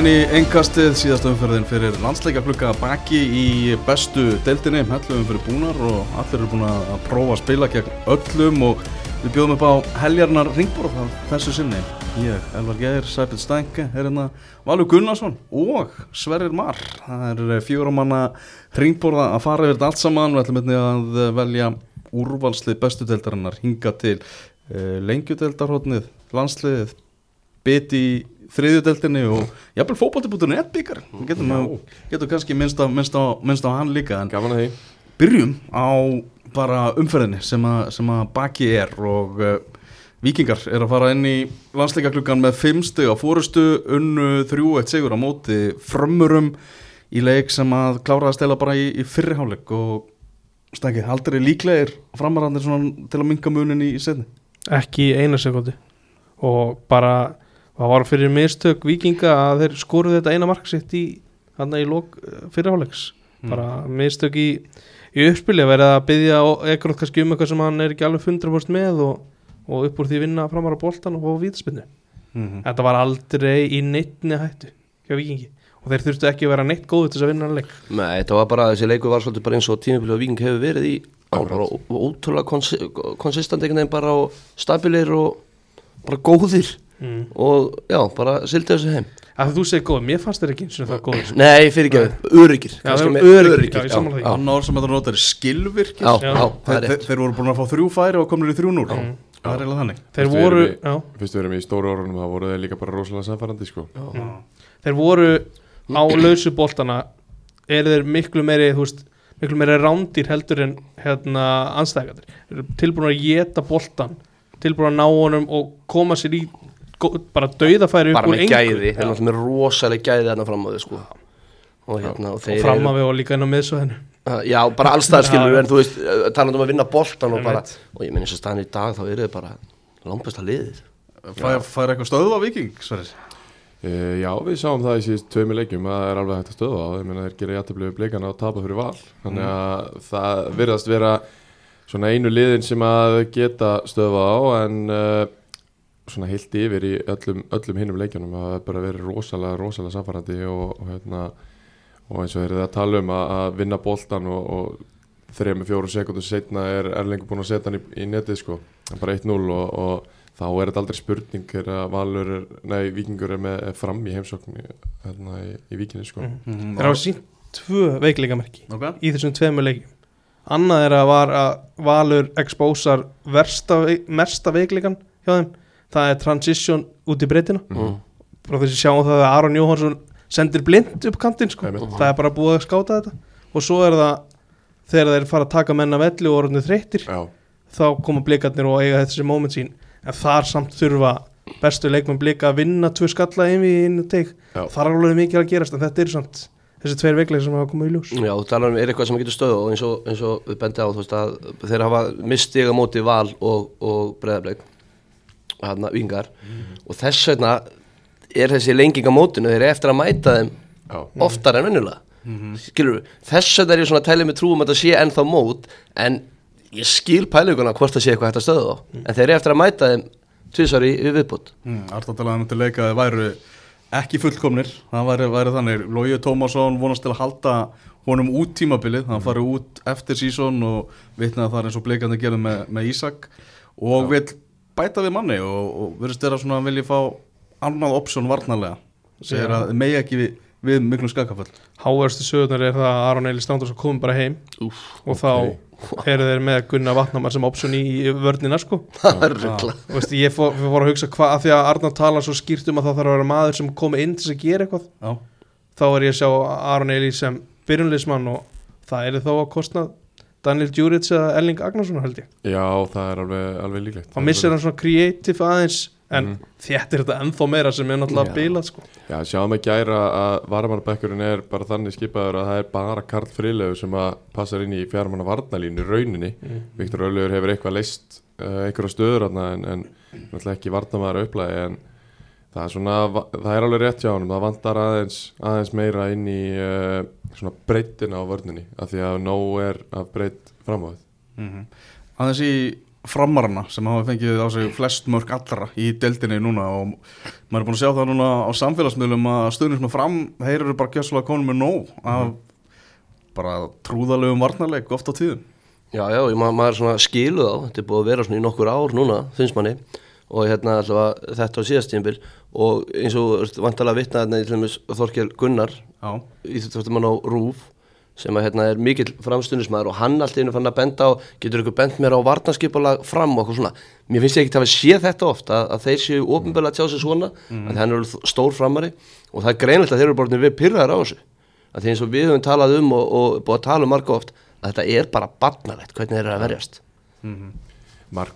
velkomin í engastið síðast umferðin fyrir landsleika klukka baki í bestu deildinni, hellum fyrir búnar og allir eru búin að prófa að spila gegn öllum og við bjóðum upp á heljarnar ringborð þessu sinni. Ég, Elvar Geir, Sæpil Stænke, er hérna Valur Gunnarsson og Sverrir Marr. Það er fjóramanna ringborða að fara yfir þetta allt saman, við ætlum einnig að velja úrvalslið bestu deildarinnar hinga til uh, lengjudeildarhóttnið, landsliðið, biti í þriðjudeldinni og jafnvel fókbalti.net byggar getum, getum kannski minnst á, minnst, á, minnst á hann líka en Gaman að því. byrjum á bara umferðinni sem að, sem að baki er og uh, vikingar er að fara inn í landsleika klukkan með fimmstu á fórustu unnu þrjú eitt sigur á móti frömmurum í leik sem að klára að stela bara í, í fyrriháleik og stækið, aldrei líklegir framarandir til að minka munin í, setni ekki eina sekundi og bara það var fyrir mistök vikinga að þeir skoruðu þetta eina mark sitt í í lók fyrirháleiks Mm. bara mistök í, í uppspili að vera að byggja ekkert kannski um eitthvað sem hann er ekki alveg 100% með og, og upp úr því vinna framar á boltan og á vítaspinnu mm -hmm. þetta var aldrei í neittni hættu hjá vikingi og þeir þurftu ekki að vera neitt góðu til þess að vinna hann leik. Nei, þetta var bara, þessi leikur var svolítið bara eins og tímabilið og viking hefur verið í. Ótrúlega konsi konsistant einhvern veginn bara og stabilir og bara góðir mm. og já, bara sildi þessu heim. Að þú segir góð, mér fannst þeir ekki eins og það góður Nei, fyrir ekki, öryggir já, annar sem þetta notar er skilvirkir. Já, Já. já, það þeir, voru búin að fá þrjú færi og komnir í þrjú núr Mm. það er eiginlega þannig. Þeir voru, já, Fyrst við erum í stóru orðunum þá voru þeir líka bara rosalega samfærandi sko. þeir voru á lausu boltana er þeir miklu meiri þú veist, miklu meiri rándir heldur en hérna eru tilbúin að geta boltan tilbúin að ná honum og koma sér í bara dauðafæri upp bara með gæði, Já. eru náttúrulega með rosalega gæði þarna fram á þau sko. Og hérna, og og þeir fram að við og líka inn á miðsvæðinu. Já, bara allstæðar Já, skilur já. en þú veist, talandi um að vinna boltan og bara, og ég minn eins og staðan í dag þá eru þau bara langbesta liðið. Fær, fær eitthvað stöðu á viking Sverrir? e, Já, við sáum það í síðust tveimur leikjum að það er alveg hægt að stöða á Ég meina þeir gera jættiblegu blikana og tapa fyrir val. Þannig að það virðast vera svona einu liðin sem að geta stöða á en uh, svona heilt yfir í öllum, öllum hinnum leikjunum að það er bara verið rosalega, rosalega samfærandi og, og, hérna, og eins og þeir eru að tala um að, að vinna boltan og, og þrejum fjóru sekundur setna er Erlengur búin að setja hann í, í netið sko, Það er bara 1-0 og, og þá er þetta aldrei spurning Valur er, nei, Víkingur er með er fram í heimsókn hérna, í, í Víkinni sko. Mm þeir hafa sínt tvö veikleikamerki Ok, í þessum tveimur leikjum. Annað er að var að Valur expósar versta, mesta veikleikan hjá þeim það er transition út í breytina. Mm. bara þess að sjáum það að Aron Jóhansson sendir blind upp kantinn sko. Það er bara búið að skáta þetta. Og svo er það þegar þeir fara að taka menna velli og orðinu þreyttir þá koma blikarnir og eiga þessi moment sín. En þar samt þurfa bestu leikmenn blika að vinna tvö skalla inn í einu teik. Þar er alveg mikið að gerast en þetta eru samt þessi tveir veikleik sem hafa komið í ljós. Já, þú talar um er eitthvað sem getur stöðu og eins og, eins og við bendi á þú veist að þeir hafa mistið á móti val og, og breðableik hann vingar. Og þess vegna er þessi lenging á mótinu þeir eru eftir að mæta þeim já, oftar en venjulega. Skilur við, þess vegna er ég svona að tæla með trúum að það sé ennþá mót en ég skil pæluguna hvort það sé eitthvað hægt að stöðu þá. En þeir eru eftir að mæta þeim í viðbútt mm, Arta talaði um til leika að þeir væru ekki fullkomnir. Það væri, væri þannig, Lógi Tómasson vonast til að halda honum út tímabilið. Hann fari út eftir sísón og vitna að það er eins og bleikandi gerði með, með Ísak. Og vil bæta við manni og, og verðist þeirra svona að vilja fá annað option varnarlega. Segir að megi ekki við, við miklum skakaföll. Háverstu sögurnar er það að Aron Eli Stándarsson kom bara heim Úf, og þá eru þeir með Gunnar Vatnamar sem option í í vörnina sko. Það er veist, ég fór, fór að hugsa hvað að því að Arnar talar svo skýrt um að það þarf að vera maður sem komi inn til að gera eitthvað. Já, þá er ég að sjá Aron Eli sem byrjunleismann og það er þó að kostna Daniel Djuric eða Elling Agnarsson held ég já, það er alveg, alveg líklegt þá missir hann svona creative aðeins en Mhm. þéttir þetta ennþá meira sem er náttúrulega Já. bilað sko Já, sjáum að gæra að varamannabekkurinn er bara þannig skipaður að það er bara Karl Frilegu sem að passar inn í fjármanna varnalínu rauninni. Mm. Viktor Öllur hefur eitthvað leist uh, einhverja stöður en, en náttúrulega ekki varnamæður upplæði en það er svona, það er alveg rétt hjá honum, það vantar aðeins, aðeins meira inn í uh, svona breyttina á vörninni af því að nóg er að breytt fram á því. mm aðeins í framarana sem hafa fengið á sig flest mörg allra í deildinni núna og maður er búin að sjá það núna á samfélagsmiðlum að stuðnir sem fram, þeir eru bara gjössalega konum með nóg af bara trúðalegum varnarleik oft á tíðum. Já, já, maður svona skilu þá, þetta er búið að vera svona í nokkur ár núna, finnst manni og hérna allavega þetta á síðastíðinbil og eins og að vitna hérna í til dæmis Þorkel Gunnar Já, íþjóttumann á Rúf sem að hérna er mikill framstundismæður og hann alltaf einu fann að benda á, getur ykkur bent mér á varnarskipulag fram og okkur svona. Mér finnst ég ekki að hafa séð þetta oft að, að þeir séu ofinbeglega að tjá sig svona mm. að hann eru stór framari. Og það er greinlegt að þeir eru bara orðnir við pyrraðar á þessu. Að því eins og við höfum talað um og, og búið að tala um marga oft að þetta er bara barnalegt hvernig þeir eru að verjast. Mark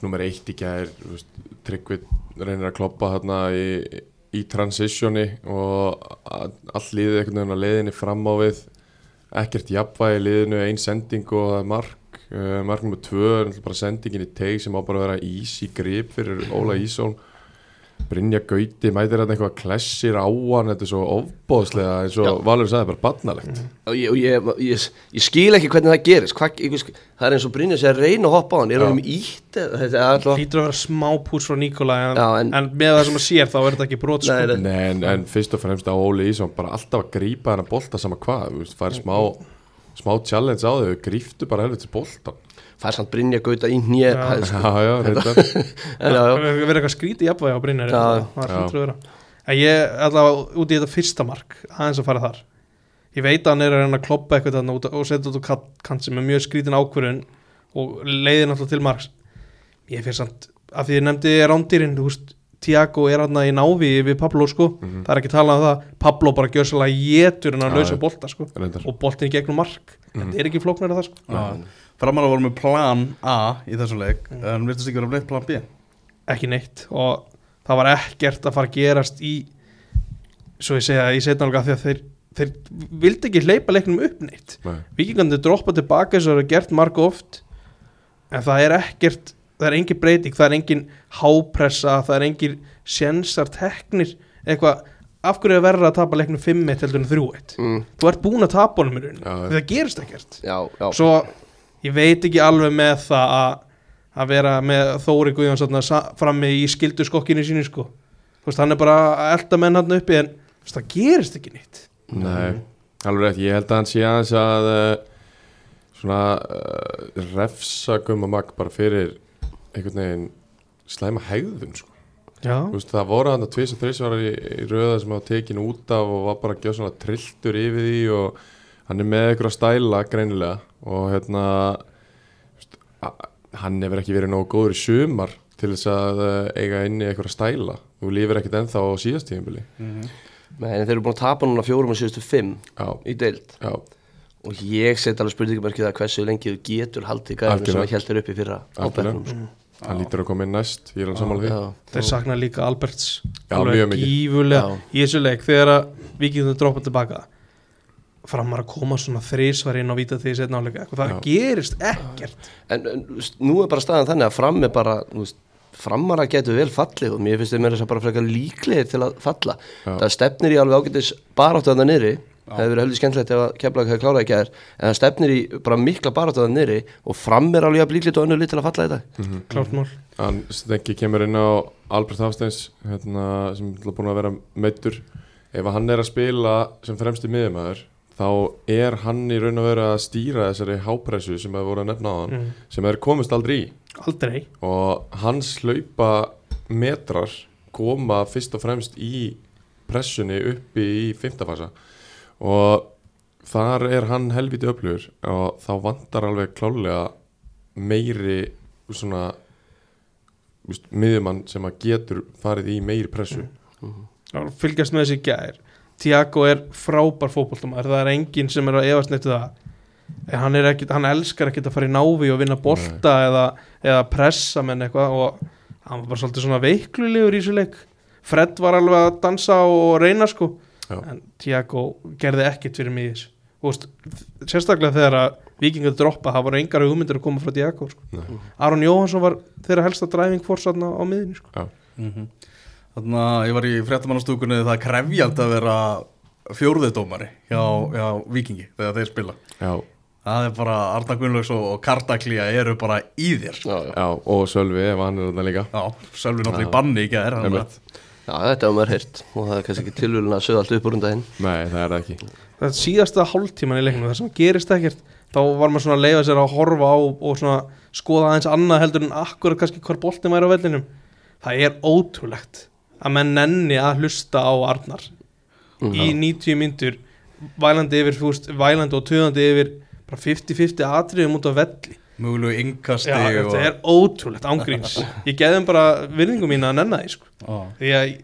nummer eitt í gær þú veist, Tryggvi reynir að kloppa hérna í, í transitioni og a- allt liðið einhvern veginn að leiðinni fram á við. Ekkert jafnvægi liðinu, ein sending og mark. Uh, mark nummer tvö bara sendingin í teig sem á bara að vera ís í grip fyrir Óla Ísól Brynja Gauti mætir hérna eitthvað klessir á hann þetta er svo ofbóðslega eins og Valur sagði bara barnalegt. Og ég, og ég, ég, ég skil ekki hvernig það gerist. Hva, ég, það er eins og Brynja sér að reyna að hoppa á hann. Er hann um ítt er alltaf Lítur að vera smá pús frá Nikola en, Já, en, en- með það sem að sér þá er þetta ekki brot sko. Nei, nei. Nei, en, en fyrst og fremst á Óli Ísson bara alltaf að grípa hennar bolta sama hvað þú veist, færi smá, smá challenge á þau gríftu bara helviti boltan fær samt Brynja gauta í nýja sko. Það verður eitthvað skrítið jafnvægi á það en ég allavega út í þetta fyrsta mark aðeins að fara þar. Ég veit að hann er að reyna að kloppa eitthvað þarna út og setja út á sem er mjög skrítin ákvörðun og leiðir náttúrulega til marks. Ég fyrir samt að því ég nefndi rándýrin þú veist Tiago er hann í návi við Pablo sko, það er ekki talað um það. Pablo bara gjör svolítið jétur en að lausa bolta sko. Reyndar. og boltin í gegnum mark. Þetta er ekki flóknar að það sko. Framarar voru með plan A í þessu leik en virtist ekki vera neitt plan B? Ekki neitt. Og það var ekkert að fara að gerast í svo ég segja í setnálega því að þeir, þeir vildi ekki hleypa leiknum upp neitt. Nei. vikingandi droppa tilbaka eins og það er gert marg oft en það er ekkert það er engin breyting, það er engin hápressa, það er engin sjensar teknir, eitthvað af hverju er verra að tapa leiknum 5-1 heldur en 3-1 Mm, þú ert búin að tapa honum í rauninu það gerist ekkert. Já, já. svo ég veit ekki alveg með það að að vera með Þóri sa- frammi í skildu skokkinu sínu sko. Þú veist, hann er bara að elda menn hann uppi en veist, það gerist ekki neitt. Nei, alveg rétt, ég held að hann sé aðeins að uh, svona uh, refsa gumma mag bara fyrir einhvern veginn slæma hegðun sko. já, Þú veist, það voru hann að tvís og þrísvarar í, í röða sem var tekin út af og var bara að gjóða svona trilltur yfir því og hann er með einhverja stæla greinilega og hérna þú veist, hann hefur ekki verið nógu góður í sumar til þess að uh, eiga inni einhverja stæla. Og lifir ekkert ennþá á síðastíðinbili Nei, en þeir eru búin að tapa núna fjórum og síðustu fimm Já, í deild. Já, og ég set alveg spurningumörkið að hversu lengi þú getur haldið gæðinu sem að heldur upp í fyrra á Algjörlega. bekknum sko. Hann lítur að koma inn næst ég er hann sammála því. Þeir sakna líka Alberts. Já, alveg mjög mikið. gífulega í þessu leik. Þegar að vikingum droppa tilbaka framar að koma svona þrísvar inn á víta því setna áleika það Já. gerist ekkert. En, en nú er bara staðan þannig að fram er bara veist, framara getur vel fallið og mér finnst þeir meira þess að bara frekar líklegir til að falla. Já. það stefnir í alveg ágætis baráttu að það niðri það hefur verið heldur skemmtilegt ef að kemla ekki að klára ekki að þér en það stefnir í bara mikla baráttu að það niðri og fram er alveg að líklegt og önnur lít til að falla í dag. Klárt mál. Hann stengi kemur inn á Albert Hafsteins hérna, sem er búin að vera meittur ef hann er að spila sem fremst í miðumæður þá er hann í raun og veru að stýra þessari hápressu sem hefur voru að nefna á hann Mm. sem er komist aldrei í. Aldrei. Og hans hlaupa metrar koma fyrst og fremst í pressunni uppi í fymtafasa og þar er hann helviti öflugur og þá vantar alveg klálega meiri svona miðjumann sem að getur farið í meiri pressu. Að fylgjast með þessi gær. Tiago er frábær fótboltamæður það er enginn sem er að efast neitt það. En hann, er ekki, hann elskar ekki að fara í návi og vinna bolta eða, eða pressa menn eitthvað og hann var bara svolítið svona veiklulegur í þessu leik. Fred var alveg að dansa og reyna sko Já. en Tiago gerði ekkert fyrir mig og veist, sérstaklega þegar að vikingur droppa, það voru engar hugmyndir að koma frá Tiago sko. Nei. Aron Jóhansson var þeirra helsta driving force þarna á miðinni sko. Þannig að ég var í fréttamannastúkunni það er krefjand að vera fjórðudómari hjá, hjá Vikingi þegar þeir spila Já, Það er bara Arna Gunnlaugs og Kardaklía eru bara í þér sko. Já, já. Já, og Sölvi, ef hann er þarna líka Já, Sölvi náttúrulega í banni í gær hann Einmitt. Já, þetta var maður heyrt. Og það er kannski ekki tilvölin að sögða allt upp úr um daginn. Nei, það er það ekki. Það er síðasta hálftíman í leiknum þar sem gerist ekkert þá var maður svona að leifa sér að horfa á og svona skoða aðeins annað heldur en akkurat kannski hvar boltin væri á vellinum. Það er ótrúlegt að menn nenni að hlusta á Arnar í 90 myndur vælandi yfir, fúst, vælandi og töðandi yfir bara 50-50 atriðum út á velli Mögulegu yngkasti Já, og... þetta er ótrúlegt ángríns ég geði þeim bara virðingum mína að nenna því sko. Já. því að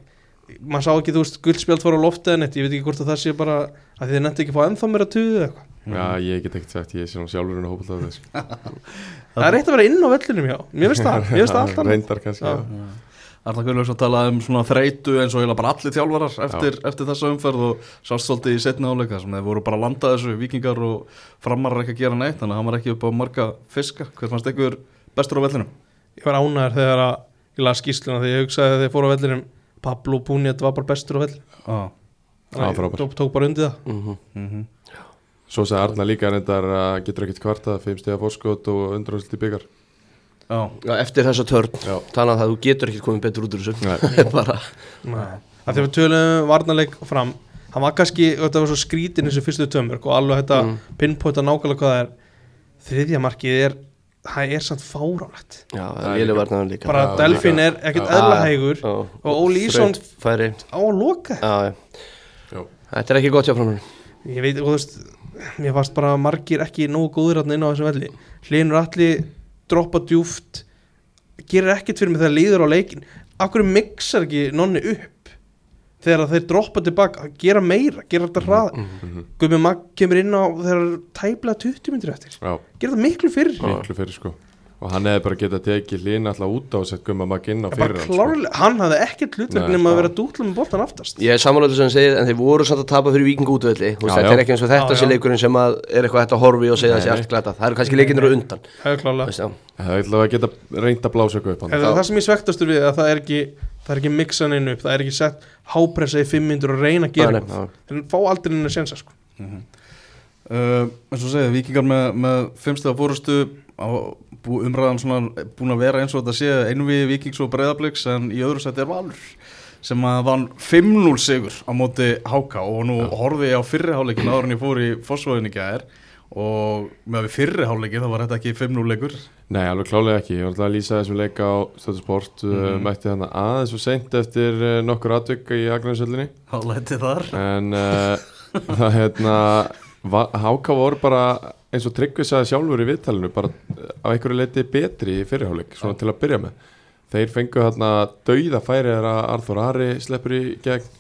maður sá ekki, þú veist, guldspjald fór á loftið en ég veit ekki hvort að það sé bara að þið nefndi ekki að fá ennþá mér að tuðu eða eitthvað Já, ég get ekkert sagt, ég er svona sjálfurinn að hópa það. Það er eitt að vera inn á vellinum, já Mér finnst það, mér finnst það alltaf Reyndar kannski, Já. já, Arna Gunnlaugs að tala um svona þreytu eins og eiginlega bara allir þjálfarar eftir, eftir þessa umferð og sást svolítið í setni áleika sem þeir voru bara að landa þessu vikingar og framarar ekki að gera neitt þannig að hann var ekki upp á marga fiska. Hver fannst ykkur bestur á vellinum? Ég var ánæður þegar að ég las skýsluna þegar ég hugsaði að þeir fóru á vellinum Pablo Puniet var bara bestur á vellin Já, Já, frábær. tók, tók bara undir það. Mhm. mm Svo sagði Arna líka reyndar að getur ekkert kvartað, fimm stiga já, eftir þessa törn Já. þannig að þú getur ekki komið betur út úr þessu Nei. bara, Það þegar við tölum varnarleik fram Hann var kannski, þetta var svo skrítin þessu fyrstu tömörk og alveg þetta Mm. pinpointa nákvæmlega hvað það er Þriðja markið er, það er samt fáránlegt Það er Bara Já, Delfin líka. er ekkert Já. eðla hægur Já. og Óli Ísson á að loka já, já. Já. þetta er ekki gott hjá framhverjum Ég veit, og þú veist, mér fannst bara margir ekki nógu góður inn á þessum velli Hlinur allir droppa djúft gerir ekkert fyrir mig þegar líður á leikin hverju mixar ekki nonni upp þegar þeir droppa tilbaka? Gera meira, gera þetta hrað mm Mhm. Gumi Magg kemur inn á þegar tæplega 20 myndir eftir. Já, gera þetta miklu fyrr. Miklu fyrir sko Og hann hefði bara getað tekið lína alltaf út á og sett gumma makk inn á fyrir hann sko. klárlega, hann hafði ekkert hlutverk Nei, nema að já. vera dútla með boltan aftast. Ég er samanlega sem segir en þeir voru samt að tapa fyrir viking Já, þetta er ekki eins og þetta sé leikurinn sem að er eitthvað hægt að horfi og segja þessi allt glæta það eru kannski leikinnir á undan. Það er alltaf að geta reynd að blása eitthvað upp hann. Það er það sem ég svektastur við að það er ekki það er ekki mixan inn upp, það er ekki sett hápressa í fimm myndur og reyna að gera eitthvað. nei, þeir fá aldrei inn að sensa sko. Uh, eins og segja, vikingar með, með fimmstega fórustu á bú, umræðan svona búin að vera eins og þetta sé einvi vikings og breyðabliks en í öðru sætti er Valur sem að vann 5-0 sigur á móti Háka. Og nú horfði ég á fyrriháleikin áður en ég fór í Fossvóðin í gæðir og með við fyrriháleikin þá var þetta ekki 5-0 leikur. Nei, alveg klálega ekki, ég var alltaf að lýsa þessum leika á Stöðusport, mm Mhm. mætti þannig aðeins og seint eftir uh, nokkur atvika í Akransöllinni þá leti þar. En uh, það hérna Háka voru bara eins og Tryggvi sagði sjálfur í viðtalinu bara á einhverju leiti betri í fyrirháleik svona til að byrja með. Þeir fengu hérna dauða færi þegar að Arþór Ari sleppur í gegn.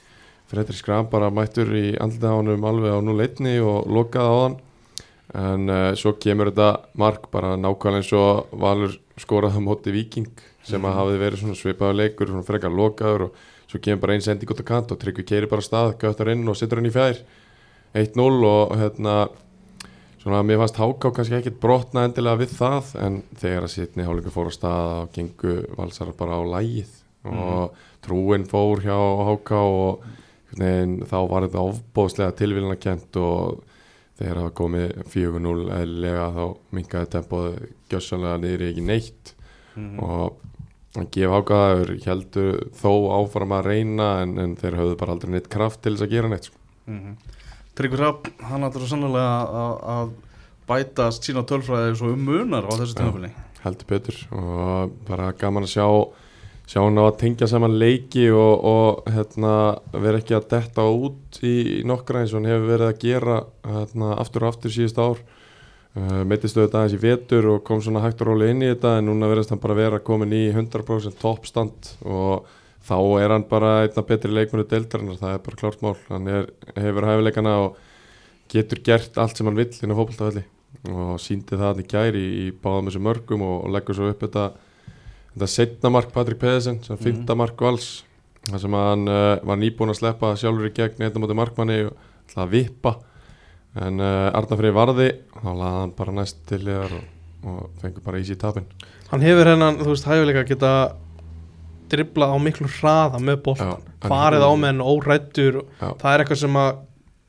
Fredrik Skram bara mættur í andlita ánum alveg á 0-1 og lokaði á hann en uh, svo kemur þetta mark bara nákvæmlega eins og Valur skoraði á móti Viking sem að hafi verið svona svipaður leikur svona frekar lokaður og svo kemur bara einn sending út á kant og Tryggvi keiri bara stað, göttar inn og setur hann í fjær. 1-0 og hérna svona mér fannst Háká kannski ekkit brotna endilega við það en þegar að sitni hálfleikur fór á stað og gengu valsar bara á lægið og trúin fór hjá Háká og veginn, þá var þetta ofbóðslega tilvílina kent og þegar það var komið 4-0 eðlilega þá minkaði tempóð gjössanlega niður ekki neitt. Og að gefa ákvæður heldur þó áfram að reyna en, en þeir höfðu bara aldrei neitt kraft til þess að gera neitt sko. Tryggvi Rapp, hann ætlar sannlega að, bætast sína tölfræði svo um munar á þessu tímafili heldur betur. Og bara gaman að sjá sjá hann á að tengja saman leiki og, og hérna, vera ekki að detta út í, í nokkra eins og hann hefur verið að gera hérna, aftur og aftur síðust ár. Uh, meittist auðvitað aðeins í vetur og kom svona hægt og róli inn í þetta en núna verðist hann bara vera komin í 100% toppstand og þá er hann bara einna betri leikmennu deildarinnar, það er bara klárt mál. Hann er, hefur hæfileikana og getur gert allt sem hann vill inn á fótboltavelli. Og síndi það hann í gæri í, í báðum þessu mörgum og, og leggur svo upp þetta, þetta setna mark Patrik Pedersen sem Mhm. fymta mark vals þar sem hann uh, var nýbúin að sleppa sjálfur í gegn eitthvað móti markmanni og ætlaði að vippa. En uh, Arna Freyr varði þá laði hann bara næst til þér og, og fengur bara í sér tapin. Hann hefur hennan, þú veist, hæfileika geta dribla á miklu hraða með boltan, farið á menn órættur, og Já. það er eitthvað sem að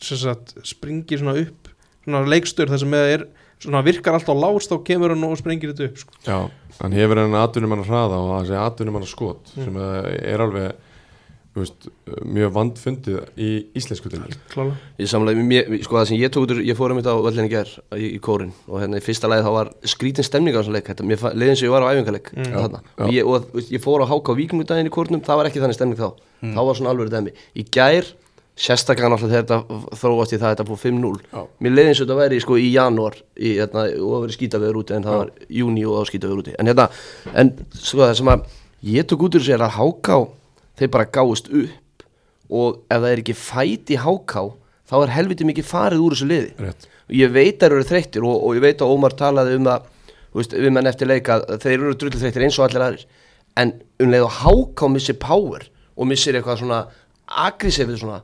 sem sagt, springir svona upp svona leikstur þar sem er svona virkar alltaf lást þá kemur hann og sprengir þetta upp sko. Já, hann hefur henni atvinnum hann að hraða og það sé atvinnum hann að skot Mm. sem er alveg veist, mjög vandfundið í íslensku klálega. Ég samlega, mér, sko það sem ég tók út ég fór um þetta á völlin í ger í, í kórin og hérna í fyrsta lagi þá var skrítin stemning á þessum leik, þetta, mér fa- leiðin sem ég var á æfingarleik Mm. þarna, Já, og, ég, og veist, ég fór á háka á víkingudaginn í kórnum, það var ekki þannig stemning þá, Mm. þá var svona alveg dæmi, í gær, sérstaklega náttúrulega þegar þetta þróast í það, þetta fór 5-0, Já. mér leiðin sem þetta væri sko í janúar í, hérna, og það verið skýtaveður úti en það var júni og það skýtaveður úti, en hérna, en sko það sem að ég tók út úr er að háka þeir bara gáist upp og ef það er ekki fæt í háká þá er helviti mikið farið úr þessu liði. Rétt. ég veit að þeir eru þreyttir og, og ég veit að Ómar talaði um það þú veist, við menn eftir leika að þeir eru drullu þreyttir eins og allir aðrir. En um leið og háká missir power og missir eitthvað svona aggressivið svona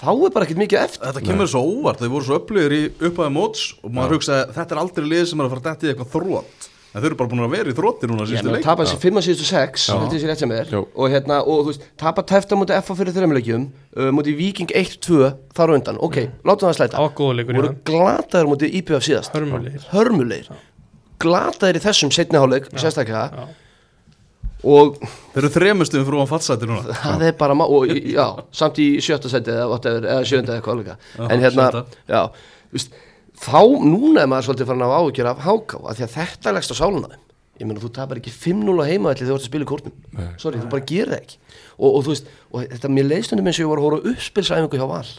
þá er bara ekkert mikið eftir. Þetta kemur svo óvart, þau voru svo upplýðir í upphæði móts og maður hugsaði þetta er aldrei lið sem er að fara að detti í eitthvað þrótt en þau eru bara búin að vera í þrótti núna síðustu leik tapa þessi 5 að síðustu 6 Já. þetta er sér rétt sem er og, hérna, og þú veist, tapa tefta mútið FA fyrir þreimleikjum uh, mútið Viking 1-2 þar undan, ok, látum það slæta. Það var góða leikur í voru glataður mútið IPF síðast. Hörmulegir. Hörmulegir. Glataðir í þessum setni hálfleik sérstaklega. Já. og Þeir eru þremustum fyrir ofan fattsæti núna. Það er bara og, í- já, samt í sjötta seti eða, whatever, eða sjönda eða Já, já, þá núna er maður svolítið farin að áhugjur af háká af því að þetta leggst á sáluna þeim. Ég meina þú tapar ekki 5-0 á heimaðalli þegar þú ert að spila í kórnum. Nei. sorry, þú bara gerir það ekki. Og, og þú veist, og þetta mér leiðstundum eins og ég var að hóra uppspilsæfingu hjá Val.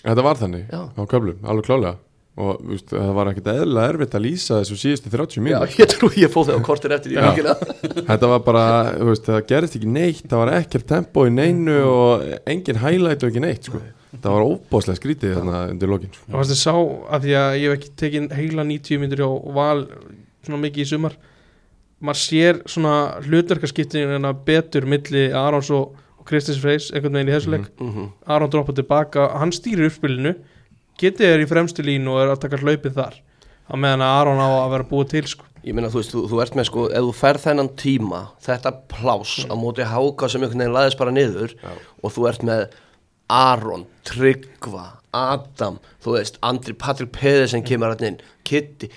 Þetta var þannig Já. á köflum, alveg klálega. Og veist, það var ekkert eðlilega erfitt að lýsa þessu síðustu 30 já, mínútur ég trú ég fóð þegar kortir eftir í Já. vikina Þetta var bara, veist, það gerist ekki neitt það var ekkert tempo í neinu og engin highlight og ekki neitt sko. Það var óbáslega skrítið þarna undir lokin sko. Það varst að sá að því að ég hef ekki tekið heila 90 myndir á val svona mikið í sumar maður sér svona hlutverkarskiptingina betur milli Arons og, og Kristins Freys einhvern veginn í þessu leik Mhm. Aron droppa tilbaka, hann stýrir uppspilinu getið er í fremstu línu og er að taka hlaupið þar á meðan að Aron á að vera búið til sko. Ég meina, þú veist, þú, þú ert með sko, ef þú ferð þennan tíma, þetta pláss á móti háka sem einhvern veginn laðist bara niður og þú ert með Aron, Tryggva, Adam, þú veist, Andri Patrik Pedersen kemur hann inn, Kitty,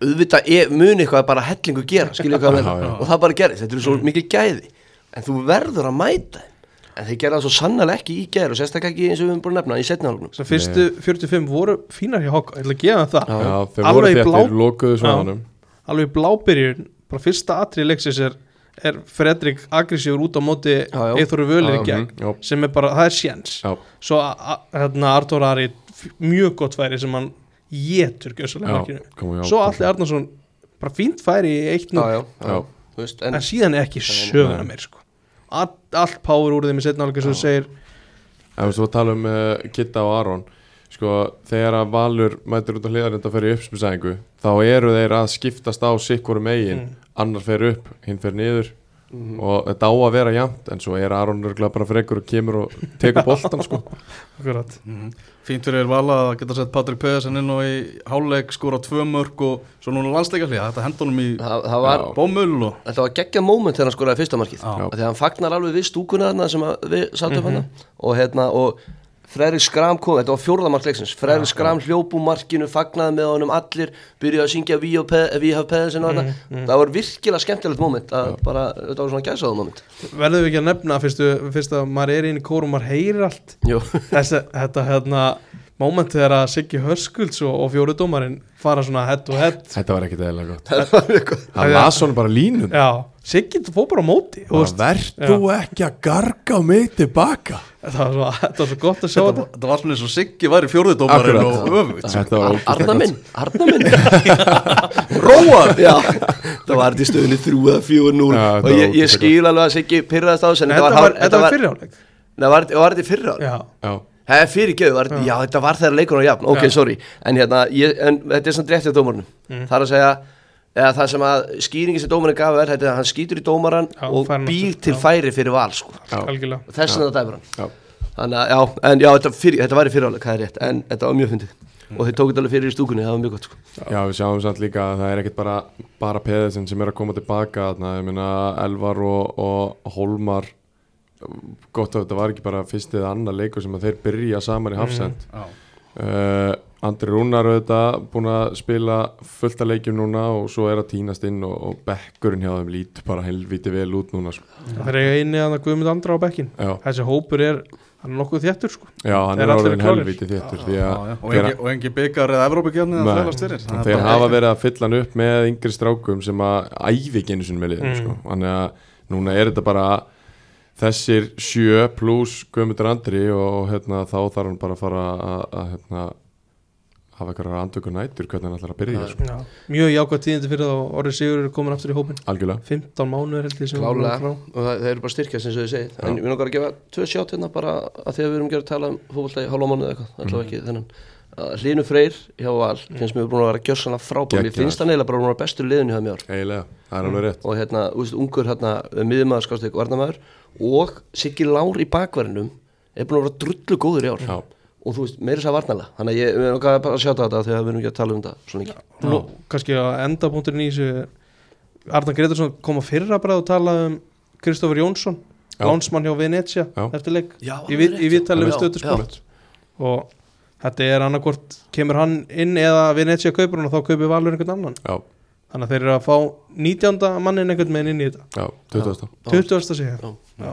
auðvitað er, muni eitthvað bara hellingu gera, skilja hvað Já, með, já. og það bara gerist, þetta eru svo mikið gæði, en þú verður að mæta þeim, en þeir gera það svo sannlega ekki í gæri og sérstaklega ekki eins og við höfum búin að nefna í setni hálfnum. Svo fyrstu 45 voru fínar hjá Hokka, ég ætla að gefa það það. Já, þeir Alveg voru í blá- alveg í blábyrjun bara fyrsta atrið leiksins er, er Fredrik aggressífur út á móti. Eithóru Völir í gegn mhm, sem er bara, það er sjens Já, svo hérna Artur Ari mjög gott færi sem hann getur svo Alli Arnarsson bara fínt færi í eitt nú Já, já, já, Já. þú veist, en, en síðan er ekki söguna meir sko. allt, allt power úr þeim í setna álega sem þú segir. Ef við svo tala um uh, Kitta og Aron. Sko, þegar að Valur mætir út á hliðarenda fyrir uppspilsæðingu þá eru þeir að skiptast á sikkurum megin. Mm. Annar fer upp, hinn fer niður og þetta á að vera jæmt en svo er Aron örgulega bara frekur og kemur og tekur boltan sko. akkurat. Fínt fyrir Vala að geta sett Patrik Pedersen inn og í háluleik skora tvö mörg og svo núna landsleika hlýja, þetta henda honum í bómull og Þetta var geggja moment þegar hann skoraði fyrsta markið. Að hann fagnar alveg við stúkuna þarna sem að við Mhm. mm og hérna og Fredrik Skram kom, þetta var fjórðamark leiksins. Fredrik Skram hljóp úr markinu, fagnaði með honum allir, byrjaði að syngja We, Pe We Have Pedersen og þetta það var virkilega skemmtilegt moment að bara, þetta var svona gæsaða moment. Verðum við ekki að nefna fyrst, að maður er inn í kórum maður heyrir allt? Jú, Þessi, þetta hérna moment þegar að Siggi Hörskulds og, og fjóruðdómarinn fara svona head to head. Þetta var ekkit eðlilega gott. Það var honum bara línun já, Siggi fór bara á móti þú veist, Verð Já. þú ekki að garga á mig tilbaka? Það, var svo, þetta var svo gott að sjá þetta, þetta. var svona eins og Siggi og var ógeðslega Arna gott. minn, Arna minn. Róa Já, það var þetta í stöðunni 3 eða 4-0 Já, Já, þetta og var ég, skil alveg að Siggi pyrraðast á þessu þetta var, var, þetta var þetta í Já, Það er fyrir geðu, var, já. þetta var þegar leikur á jafn, ok, Já. sorry. En hérna, ég, en þetta er svona rétt hjá dómarnum Mm. Það er að segja, eða það sem að skýringi sem dómarinn gaf er, þetta er að hann skýtur í dómaran Já, og býr til já. færi fyrir val, sko. Já, Þess vegna það dæmur hann. Já. Þannig að, já, en já, þetta, fyrir, þetta var í fyriráleik, það er rétt. En þetta var mjög fyndið. Og þeir tók þetta alveg fyrir í stúkunni, það var mjög gott, sko. Já, við sjáum samt líka að það er ekkert bara, bara Pedersen sem er að koma tilbaka ég meina Elvar og, og Holmar gott að þetta var ekki bara fyrst eða annar leikur sem að þeir byrja saman í Hafsend Já. uh, Andri Rúnar auðvitað búin að spila fullt af leikjum núna og svo er að tínast inn og, og bekkurinn hjá þeim lítur bara helviti vel út núna sko. Það er eini að það Guðmund Andra á bekkin Já, Þessi hópur er, hann er nokkuð þéttur sko já hann Þeir er klárir? helviti þéttur því Já, að já. Og, þeir- engi, og engi byggar eða Evrópakjarni að Nei. fælast fyrir Það er þeir bara- hafa verið að fylla hann upp með yngri strákum sem að æfi einu sinni með liðinu Mm. sko. þannig að núna er þetta bara þessir sjö pluss Guðmundur Andri og hérna, þá þarf hann bara að fara að, að hérna, hafa eitthvað andvöku nætur hvernig hann ætlar að byrja sko. Já. Mjög jákvæð tíðindi fyrir það og Orri Sigur er komin aftur í hópin algjörlega. 15 mánuður held ég sem hann er Klálega, frá. og það, það eru bara styrkja sem þau segið En við langar að gefa tvö sjátt hérna bara að því að við erum að gera að tala um fótbolta í hálfa mánuð eða eitthvað. Alltaf ekki þennan Að Hlynur Freyr hjá Val finnst mér búin að vera gjörsanlega frábæð Mér Geggjaður. finnst hann eiginlega bara búin að vera bestur í liðinu hjá mér. Eiginlega, það er alveg rétt. Og hérna, veist, ungur hérna miðumæður skástrík varnamæður og Siggi Lár í bakverðinum er búin að vera drullu góður í ár. Já. og þú veist, meira þess að varnalega þannig að ég við erum bara að sjáta þetta þegar við erum ekki að tala um þetta svo lengi Nú, kannski að endapunkturinn í þessu Arna Gretarsson kom á fyrra bara og tala um Kristoffer Jónsson Við, við þetta er annarkvort kemur hann inn eða Venetia kaupur hann og þá kaupir Valur einhvern annan já, þannig að þeir eru að fá 19. mannin einhvern meginn inn í þetta já, 20. 20. segja Já. Já.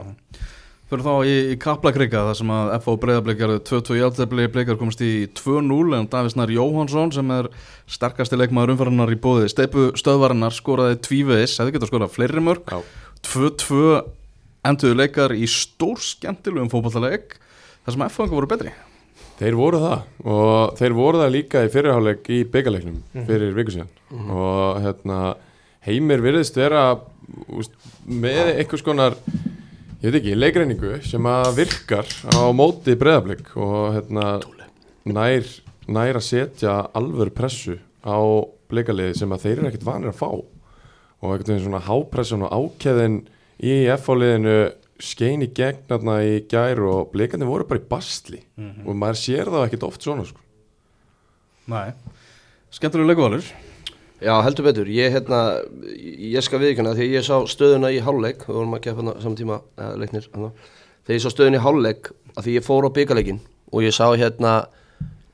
Fyrir þá í, í Kaplakrika þar sem að FH Breiðarblik gerði 2-2 játefli Blikar komast í 2-0 en Davís Nær Jóhansson sem er sterkasti leikmaður umfæranar í bóði steipu stöðvarinnar skoraði tvíveðis hefði getað skorað fleiri mörg Já. 2-2 enduðu leikar í stór skemmtilegum fótballaleik þar sem FH voru betri Þeir voru það. Og þeir voru það líka í fyrirháleik í byggaleiknum fyrir viku síðan. Og hérna heimir virðist vera úst, með einhvers konar ég veit ekki, leikreiningu sem að virkar á móti breyðablík og hérna nær, nær að setja alvöru pressu á bleikaliði sem að þeir eru ekkert vanir að fá. Og veginn svona hápressun og ákæðin í F-liðinu skein í gegn þarna í gær og bleikandi voru bara í bastli og maður sér það ekkert oft svona sko. Nei. Skemmtilegu leikvalur Já, heldur betur, ég hérna ég skal viðkjöna því ég sá stöðuna í hálfleik við vorum að keppa hana saman tíma eða, leiknir, þegar ég sá stöðuna í hálfleik að því ég fór á byggarleikin og ég sá hérna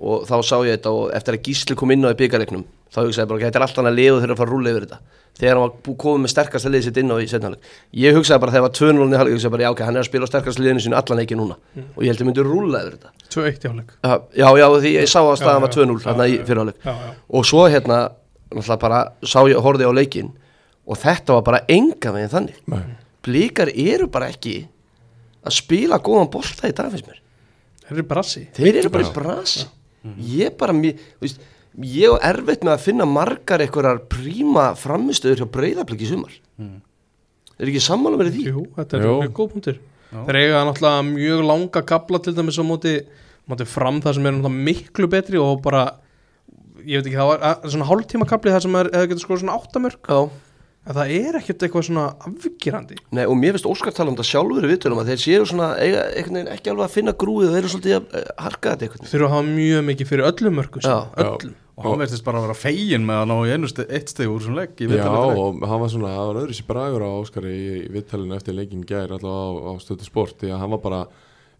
og þá sá ég þetta og eftir að Gísli kom inn á í byggarleiknum þá hugsaði ég bara, ok, þetta er alltaf hann að liða þegar að fara að rúla yfir þetta. Þegar hann var komið með sterkasta liðið sitt inn á í setnaðleik ég hugsaði bara þegar var 2-0 í hálfleik, ég hugsaði bara, já, ok, hann er að spila á sterkasta liðinu sínu allan ekki núna. Og ég held að myndi rúla yfir þetta. 2-1 jáleik Já, já, já, því ég sá að staðan var já, 2-0 já, hérna í já. og svo hérna náttúrulega bara sá ég horfði á leikin og þetta var bara enga veginn þannig. Nei. blíkar eru bara ekki að spila góðan bolta í dag finnst mér. Þeir eru brassi þeir eru bara í brasi ég bara, mér, veist, ég er erfitt með að finna margar einhverjar príma framistöður hjá breyðabliki í sumar. Er ekki sammála með því? Jú, þetta er Jú. mjög góð punktur Þeir eiga náttúrulega mjög langa kapla til dæmis á móti, móti fram það sem er náttúrulega miklu betri og bara ég veit ekki, það var svona hálftíma kapli það sem er, eða getur sko svona áttamörk Já, en það er ekkert eitthvað svona afgjirandi Nei, og mér finnst Óskar tala um þetta sjálfur í viðtölum að þeir séu svona eiga, ekki alveg að finna grúið og þeir eru svolítið að eh, harka þetta einhvern veginn. Þurfa að hafa mjög mikið fyrir öllum öllum. Og hann verðist bara að vera fegin með að ná í einu steg, eitt steg úr þessum leik í Já, og hann var svona, það var öðru sér bragur á Óskari í, í viðtalinu eftir leikin gær allavega á, á stöðu sport því að hann var bara,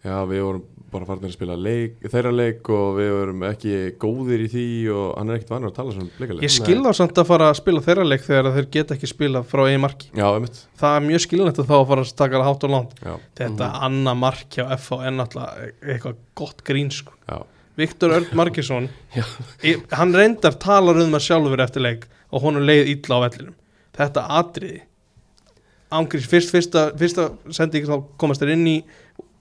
já við vorum bara farin að spila leik, þeirra leik og við vorum ekki góðir í því og hann er ekkert vanur að tala svona bleikaleik Ég skil þá samt að fara að spila þeirra leik þegar þeir geta ekki spila frá einu marki. Já, það er mjög skilnætt að þá að fara að taka hátt og langt. Já, þetta annað mark hjá FH er náttúrulega eitthvað gott grín sko. Já, Viktor Örn Markesson hann reyndar talar um það sjálfur eftir leik og honum leið illa á vellinum. Þetta atriði ángriðs fyrst, fyrsta, fyrsta sending þá komast þeir inn í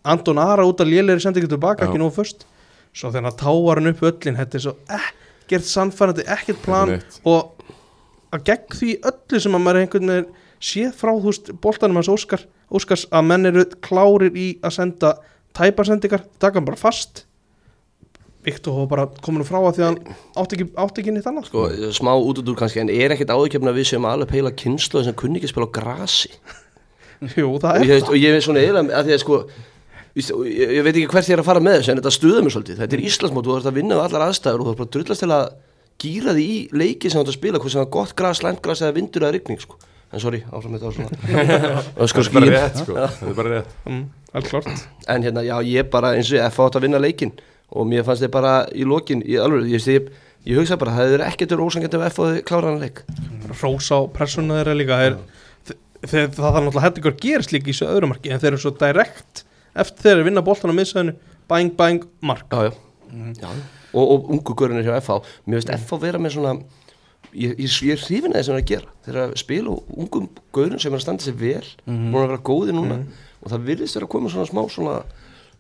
Anton Ara út að lélegri sendingu tilbaka Já. ekki nú först svo þegar hann táar hann upp öllin þetta er svo ekkert sannfærandi ekkert plan og að gegn því öllu sem að maður einhvern veginn séð frá þú veist boltanum hans Óskar Óskars að menn eru klárir í að senda tæparsendingar, taka hann bara fast. Viktor var bara komin frá að því að hann átti ekki, átti ekki nýtt annað. Sko, smá út út úr kannski en er ekkert áðurkjöfna við sem alveg heila kynslu sem kunni ekki spila á grasi? Jú, það og er ég, og ég er svona eiginlega að því að sko og ég, ég veit ekki hvert ég er að fara með þessu en þetta stuða mér svolítið, þetta er Íslandsmót og þú ert að vinna á allar aðstæður og þú ert bara að drullast til að gýra því í leiki sem þú ert að spila hvort sem það er gott gras, slæmt gras eða vindur eða rigning sko. en sorry, áfram með það svona. Öskar þetta er bara skýr rétt sko, þetta er bara rétt. Mm, en hérna, já, ég bara eins og ég fá þetta að vinna leikin og mér fannst þið bara í lokin í alveg, ég, ég, ég hugsa bara það er ekkert verið ósangjandi ef þið klára hann leik. Rós á pressuna þeirra líka þeir, þeir, það þarf náttúrulega hætti ykkur gerist líka í þessu öðru marki en þeir eru svo direkt eftir þeir vinna boltan á miðsöðinu bang bang mark. Já, já. Já. Og, og ungu görunir hjá FH mér finnst FH vera með svona ég, ég, ég er hrifin að það sem það er að gera. Þeir eru að spila og ungum görun sem er að standa sér vel búin að vera góði núna. Og það virðist vera að koma svona smá svona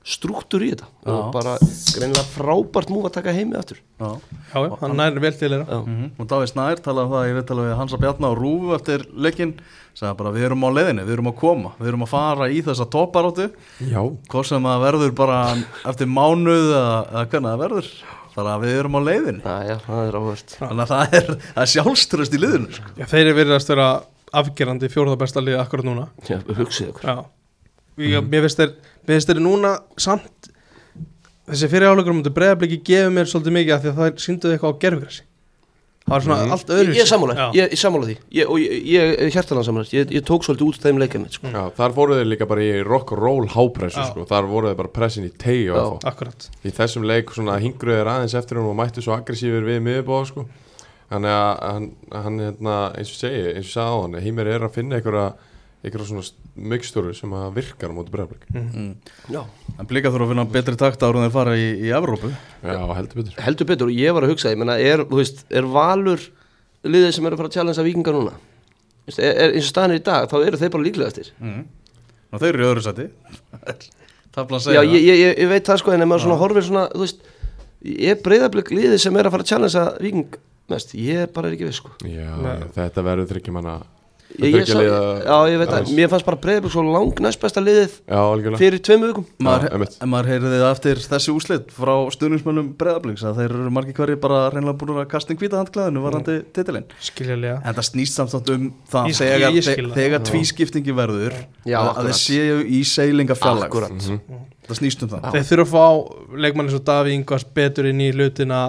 struktúr í þetta. Og Já. bara greinilega frábært múf að taka heimið aftur. Já. já, já, hann næri vel til þeirra. Já. Mhm. Og Davíð Snær talaði um það, ég veit alveg við Hansa Bjarnar og Rúfu eftir leikinn. Sagði bara við erum á leiðinni, við erum að koma við erum að fara í þessa topparóttu Já, hvort sem það verður bara eftir mánuð eða, eða hvernig það verður. Bara við erum á leiðinni. Næja, það er áhvert þannig að það er, er sjálfströst í liðinu sko. já, þeir eru verið að vera afgerandi fjóruða besta liði akkurat núna Ég, mér finnst þeir mér finnst þeir núna samt þessi fyrirháleikur þetta breyðabliki gefur mér svolítið mikið af því að það sínduði eitthvað á gerfgrassi það var svona allt öðru Ég, er sammála, ég, ég er sammála því. Ég, og ég, ég er hjartalega sammála. Ég, ég tók svolítið út þeim leikjum sko. já, þar fóru þeir líka bara í rock and roll hápressu sko. Þar voru þeir bara pressin í tegi Í þessum leik svona hingruð þeir aðeins eftir hún og mættu svo aggressífur við miðbóða sko. Þannig að hann, hann hérna, eins og segi, eins og sagði á hann Hímir að finna einhverja einhverja svona myggstöru sem að virkar á móti breyðablik Já, en blika þurfa að finna betri takt árum þeir fara í, í Evrópu. Já, heldur betur. Heldur betur og ég var að hugsa ég menna, er, veist, er valur liðið sem eru að fara að challengea vikingar núna? Veist, er, er, eins og staðan er í dag þá eru þeir bara líklegastir mm. og þeir eru í öðru seti tafla að Já, ég, ég, ég, ég veit það sko en ef maður svona horfir svona, þú veist er breyðablик liðið sem er að fara að challengea viking mest, ég bara er ekki við sko. Já, Nei. þetta verður þryggjum hana ég, ég, sá, liða- Já, ég veit það, mér fannst bara breyðablik svo lang næst besta liðið Já, algjörlega. fyrir tveim vikum. Maður, einmitt. en maður heyrði það eftir þessi úslit frá stuðningsmönnum breðabliks að þeir eru margir hverju bara reynilega búin að kasta inn hvita handklæðinu varandi titilinn. Skiljalega en það snýst samt um það Ég þegar, það. þegar tvískiptingi verður Já, að, að þeir séu í seilinga fjallag Akkurat það snýst um það. Þeir þurfa að fá leikmann eins og Daví Ingvars betur inn í hlutina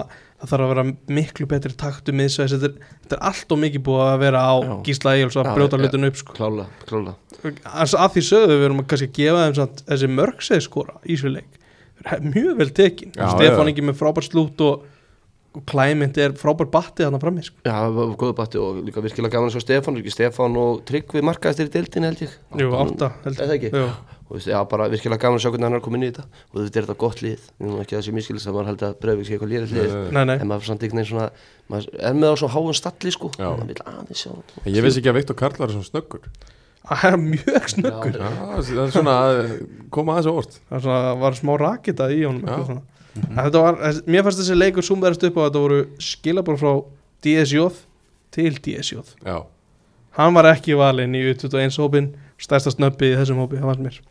það þarf að vera miklu betri taktu miðsvæðis þetta, er- þetta er allt og mikið búið að vera á Já. Gísla Egil's að Já, brjóta hlutinu upp sko. Klála, klála. Að að því sögðu við erum að kannski að gefa þeim samt, þessi mörgsegi skora í svo leik. Mjög vel tekin. Stefán ekki með frábær slút og, og Klæmynd er frábær batti þarna frammi sko. Já, það góðu batti og líka virkilega gaman að sjá Stefán, ekki Stefán og Tryggvi markaðistir í deildin held ég? Jú, átta held Er það ekki? Jú. og veist, já, bara virkilega gaman að sjá hvernig hann er komin í þetta. Og þetta er þetta gott lið, ég ekki að það sé miskilist að maður held að Breiðvík sé eitthvað lýrið lið. Nei, nei, en maður er samt einhvern veginn svona maður er með á svo háum stalli sko. Ég vissi ekki að Viktor Karl var svona snöggur. Það er mjög snöggur. Já, það er svona að koma aðeins á orð það er svona, var smá rakita í honum En þetta var, mér fannst þessi leikur sumverðast upp á að þetta voru skilabor frá DSJ til DSJ Já, hann var ekki valinn í U21 hópin stærsta snöppi í þessum hópi, það fannst mér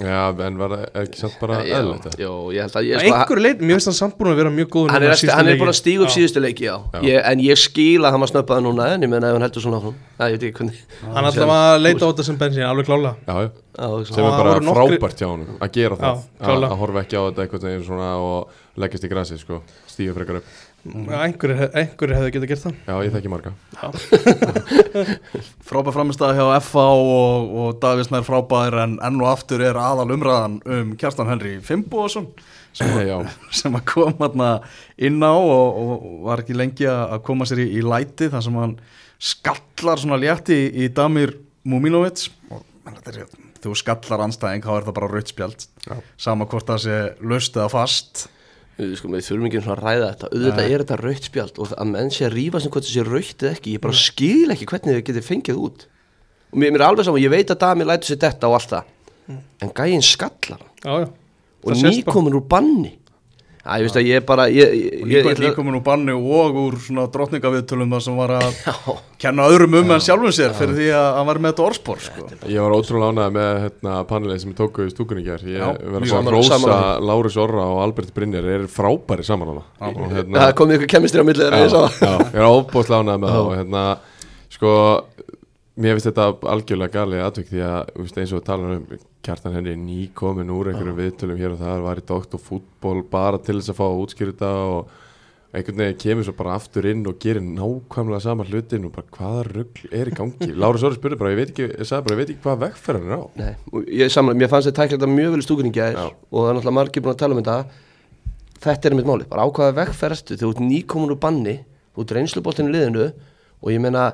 já, en var það ekki samt bara það? já, ég held að ég sko, einhverju leit, mér finnst hann samt búin að vera mjög góð hann er, eftir, hann er búin að stíga upp síðustu leiki já. Já. Ég, en ég skil að hann var snöppaði núna en ég meina ef hann heldur svona áfram. Já, ég veit ekki hvernig hann alltaf að leita á þetta sem bensin, alveg klála Já, já, sem er það bara frábært hjá honum að gera það, að, horfa ekki á þetta svona og leggjast í grasið, sko, stíga frekar upp einhverju, einhverju hefði getað gert það. Já, ég þekki marga. Frábær framistæða hjá FA og, og Davís Nær frábær en enn og aftur er aðal umræðan um Kjartan Henry Fimboðsson sem, sem að kom hérna inn á og, og var ekki lengi að koma sér í, í læti þar sem hann skallar svona létti í, í Damir Muminovic og þetta er, þú skallar anstæðing þá er það bara rautspjald Já. sama hvort það sé löst eða fast sko, við þurfum ekki að ræða þetta. Auðvitað er þetta rautt spjald og að menn sé að rífa sem hvort það sé rautt eða ekki. Ég bara skil ekki hvernig þau getið fengið út. Og mér, mér er alveg saman, ég veit að Dami lætur sér detta og allt það. En gæinn skallar já, já. og Það sést bara- nýkomin úr banni Já, ég veist að ég bara ég, ég, og ég, ég, nýkomin úr banni og úr svona drottningaviðtölum þar sem var að Já, kenna öðrum um en sjálfum sér fyrir því að hann var með þetta orðspor sko. Ég var ótrúlega ánægð með hérna, panelið sem ég tóku í stúkunni gær. Ég Já, verður að sammála. Lárus Orra og Albert Brynjar er frábæri saman hana og hérna, það komið ykkur kemistri á millið já, ég sá. það já, ég er óbúslega ánægð með það og hérna, sko mér finnst þetta algjörlega galið atvik því að þú veist, eins og við talar um kjartan henni nýkomin úr einhverjum viðtölum hér og það var í doktorfútból bara til þess að fá að útskýra þetta og einhvern veginn kemur svo bara aftur inn og gerir nákvæmlega sama hlutin og bara hvaða rugl er í gangi? Lára Sori spurði bara, ég veit ekki, ég sagði bara, ég veit ekki hvað vegferðan er á. Nei, og ég samlega, mér fannst þetta tækla mjög vel í stúkunni í gær Já. og það er náttúrulega margir búin að tala um þetta. Þetta er mitt máli, bara ákvaða vegferðstu þegar þú ert nýkomin úr banni þú ert reynsluboltinu liðinu og ég meina,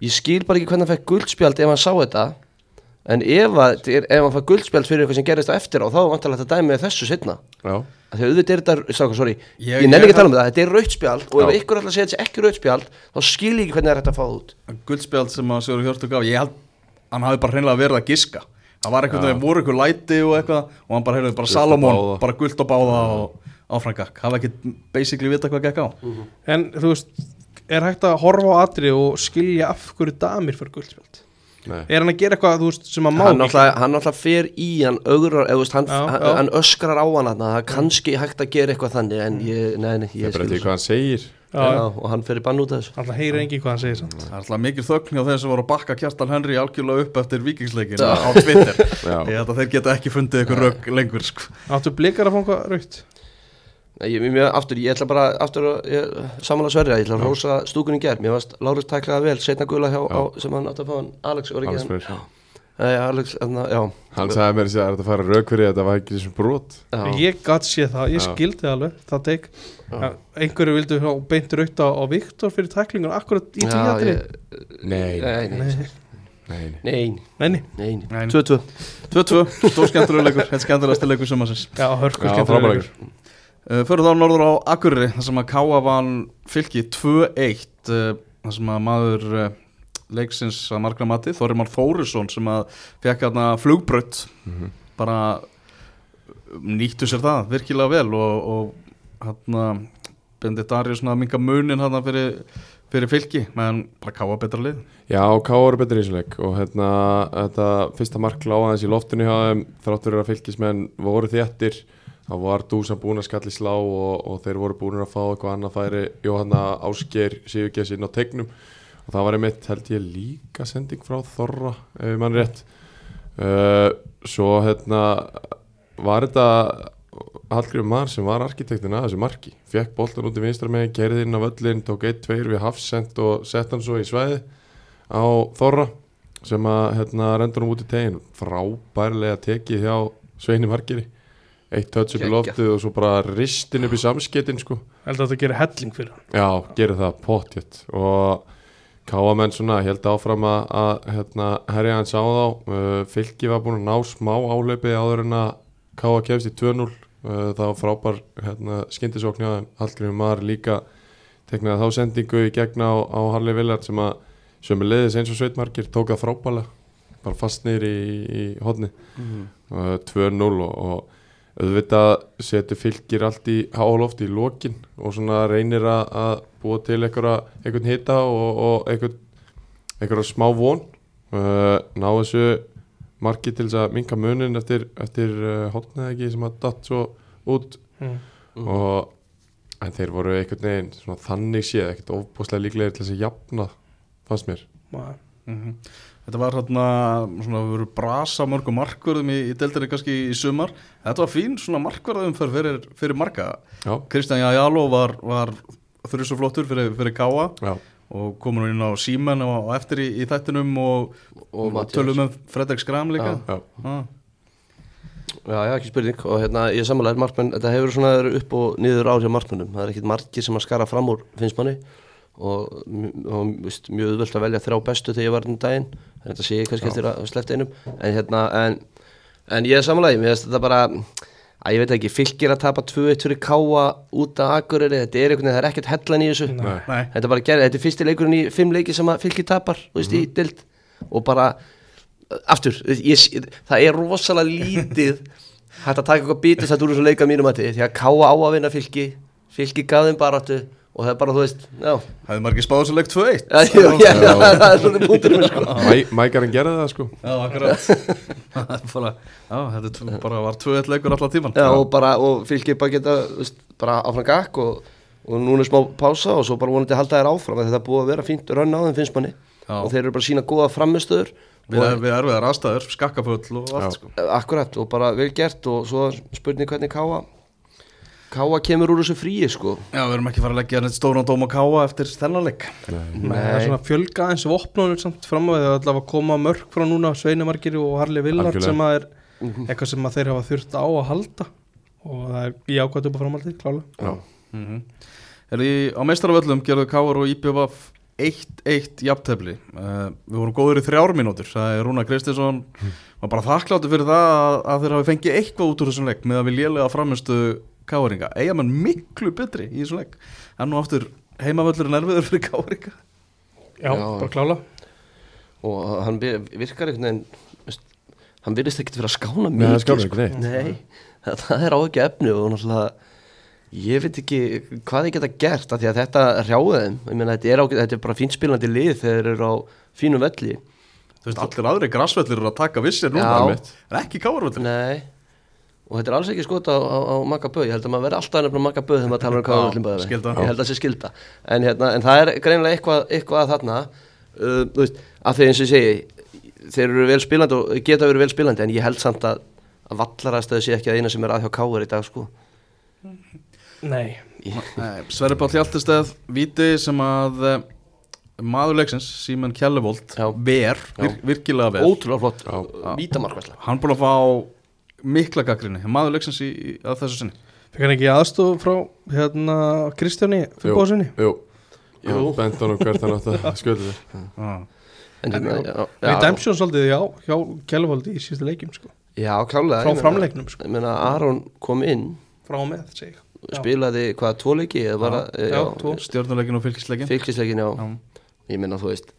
ég skil bara ekki hvernig hann fekk guldspjald ef hann sá þetta en ef, að, ef hann fæk guldspjald fyrir eitthvað sem gerist á eftir á þá er vantarlega þetta dæmi þessu setna Já, Þegar auðvitað er þetta, sáka, sorry, Ég- ég, nenni ég- ekki að tala um það, þetta er rautspjald og ef ykkur að segja þetta ekki rautspjald þá skil ég ekki hvernig það er hægt að fá það út. Guldspjald sem að Sigur Hjörtur gaf ég held, hann hafi bara hreinlega verið að giska. Það var Já. veginn, voru einhver læti og eitthvað og hann bara heyrði bara báða. bara guld og báða og áframgak hafa ekki basically vita hvað gekk á. En þú veist, er hægt að horfa á atri og skilja af hverju damir fyrir guldspjald? Nei. Er hann að gera eitthvað, þú veist, sem að má hann náttúrulega fer í hann ögrar, eða, hann, Já, hann, já. hann öskrar á hann þarna, það er kannski hægt að gera eitthvað þannig en ég, nei, nei, Það ég er bara til hvað hann segir. Já, og hann fer í bann út af þessu. Alltaf heyrir engi hvað hann segir samt. það er alltaf mikil þögn hjá þeir sem voru að bakka Kjartan Henry algjörlega upp eftir vikingsleikin á Twitter. Já. ég held að þeir geta ekki fundið eitthvað rögg lengur sko. Áttu blikar að fá eitthvað raukt? Ég, mér, aftur, ég ætla bara aftur að samanlega sverja, ég ætla að rósa stúkunni gær mér varst Lárus tæklaða vel, setna gula hjá á, sem hann átti að fá hann, Alex var ekki Alex hann. Nei, Alex, enna, já Hann sagði mér að það er að fara rauk fyrir þetta var ekki þessum brot Já. Ég gatt sé það, ég Já. skildi það alveg, það teik. Já. Einhverju vildu fá beint raukt á, á Viktor fyrir tæklingun akkurat í því Já, atri. ég- Nei, Nei, nei, Nei, nei, nei. nei, nei, nei. nei Nei. 2-2 2-2, stór skemmtilega leikur þetta skemmtilegasti leikur sumarsins Já, hörku Já, skemmtilegur frábæra leikur. Uh, Fyrir þá norður á Akureyri þar sem að Káa vann fylki 2-1 uh, þar sem að maður uh, leiksins að margra mati Þorrimar Þórisson sem að fekk hérna flugbrött Mhm. bara um, nýttu sér það virkilega vel og, og hérna bendi Darius að minga munin hérna fyrir, fyrir fylki meðan bara Káa betra lið Já, K.O. er betri í þessu leik og hérna, þetta fyrsta mark lága aðeins í loftinu hjá þeim þráttur að fylgismenn voru þéttir það var Dúsa búin að skalli slá og, og þeir voru búin að fá eitthvað annað færi. Jóhanna Ásgeir Sigurgess inn á tegnum og það var einmitt held ég líka sending frá Þorra ef mann rétt. Uh, svo hérna var þetta Hallgrim Mar sem var arkitektin að þessu marki. Fekk boltan út í vinstra með, gerði inn á völlin tók 1-2 við hafsend og sett hann svo í svæði á Þorra sem að hérna, rendur hann út í tegin frábærlega tekið hjá Sveini Margeri eitt touch upp í loftið og svo bara ristin upp í samskettin sko. Held að þetta gerir helling fyrir hann. já, gerir það potjett og káamenn svona held áfram að, að hérna, herja hans á þá. Uh, fylki var búin að ná smá áhlaupi áður en að káa kefst í 2-0 uh, það var frábær hérna, skyndisókn hjá Hallgrimur Mar líka teknaði þá sendingu í gegna á, á Harley Villard sem að sömu leiðis eins og Sveitmarkir tók það frábælega bara fast niður í, í hodni uh, 2-0 og, og auðvitað setur fylgir allt í háloft í lokin og svona reynir að, að búa til einhvern hita og, og einhvern, einhverja smá von uh, ná þessu marki til þess að minka munin eftir, eftir uh, hotnið ekki sem að datt svo út Mm. og en þeir voru einhvern veginn svona þannig séð, ekkert ofbúslega líklegir til þess að jafna fannst mér Maður. Mhm. Þetta var hérna svona við vorum brasa mörgum markverðum í, í deildinni kannski í sumar. Þetta var fín svona markverðum fyrir, fyrir marga. Já, Kristján Jáló var, var þurrisuflottur fyrir, fyrir Káa já, og komur nú inn á símen og, og eftir í, í þættinum og, Og og tölum með Fredrik Skram líka. Já, ah. Já, já, ekki spurning. Og hérna, ég samanlega markmenn, þetta hefur svona upp og niður ár hjá markmennum, það er ekkit margir sem að skara fram úr finnst manni og, og veist, mjög auðvöld að velja þrjá bestu þegar ég var um daginn, en þetta sé ég kannski eftir að slefta einum, en hérna en, en ég er samanlega, mér finnst þetta bara að ég veit ekki, fylgir að tapa 2-1 fyrir káa út af Akureyri þetta er einhvern veginn, það er ekkert hellan í þessu. Nei. Þetta er bara gerð, þetta er fyrsti leikurinn í fimm leiki sem að fylgir tapar, þú veist, í dild og bara, aftur ég, það er rosalega lítið hægt að taka eitthvað bítið þetta úr þessu leika mínum að því að káa á að vinna fylgi fylgi gaf þeim baráttu og það er bara, þú veist, já. Hefði margir spáð svo leik 2-1 Já, já, já, það er svona punkturinn sko. Mæ, Mækarinn gerði það sko. Já, akkurat. Það er bara, Já, þetta er bara var 2-1 leikur allan tíman já, og bara, og fylgi bara geta veist, bara áfram gakk og, og núna er smá pása og svo bara vonandi halda þær áfram það er búið að vera fínt rönn á þeim finnst manni. Já. og þeir eru bara sína góða framistöður Við, við erfiðar aðstæður, skakkafull og Já. allt sko. Akkurat og bara vel gert og svo er spurning hvernig Káa Káa kemur úr þessu fríi sko. Já, við erum ekki fara að leggja neitt stóran dóm á káa eftir þennan leik. Nei, það er svona fjölga eins vopnunum samt fram á því það er allavega að koma mörg frá núna Sveinamarkir og Harli Villard sem að er eitthvað sem að þeir hafa þurft á að halda. Og það er jákvæmt upp á framhaldið, klálega. Já, mm Er því á meistaraföllum gerðu Káar og IPVF 1-1 jafntefli. Uh, Við vorum góður í þrjár mínútur. Það er Rúna Kristinsson. Var bara þakkláttu fyrir það að, að þeir hafi fengið eitthvað út úr þessum leik með að við lélega framistu Káaringa Eiga mann miklu betri í þessum leik? En nú aftur heimavöllur erfiður fyrir Káaringa Já, Já. bara klálega og hann vir- virkar einhvern veginn hann virðist ekkert fyrir að skána Nei, mikið skánar ekki neitt. Nei, það, það er á ekki efni og náttúrulega ég veit ekki hvað ég geta gert af því að þetta hrjáði þeim. Ég meina þetta er, ágæt, þetta er bara fín spilandi lið þegar þeir eru á fínu velli. Þú veist, allir aðri grassvellir eru að taka vissir núna En ekki Káarvöllur Nei og þetta er alls ekki skota á, á, á Magga Böð. Ég held að maður verði alltaf nefnilega Magga Böð þegar maður talar um skylda. ég held að það sé skilda en, hérna, en það er greinilega eitthvað, eitthvað að þarna. Uh, veist, að þeir eins og segi þeir eru vel spilandi og geta verið vel spilandi en ég held samt að, að vallaræðstöðu sé ekki að eina sem er að hjá Káur í dag sko. Nei, Sverri Páll Hjaltesteð Víti sem að uh, maður leiksins, Símen Kjellevold ver, vir, virkilega ver. Ótrúlega flott Já. vítamarkvæsla Hann búin að fá mikla gaggrinni maður leiksins í, í, að þessu sinni fikk hann ekki aðstof frá hérna Kristjáni Finnbóðssoni Jú, Jú. Jú. bent honum hvert hann átt að sköldu þér en, já, já, Redemption svolítið, já, hjá Kjellvaldi í síðustu leikjum sko. já, klálega frá framleiknum sko. ég meina Aron kom inn frá með, Já. spilaði hvað, tvo leiki eða bara, eh, já, tvo. stjórnuleikin og fylgisleikin fylgisleikin, já, Já. ég meina þú veist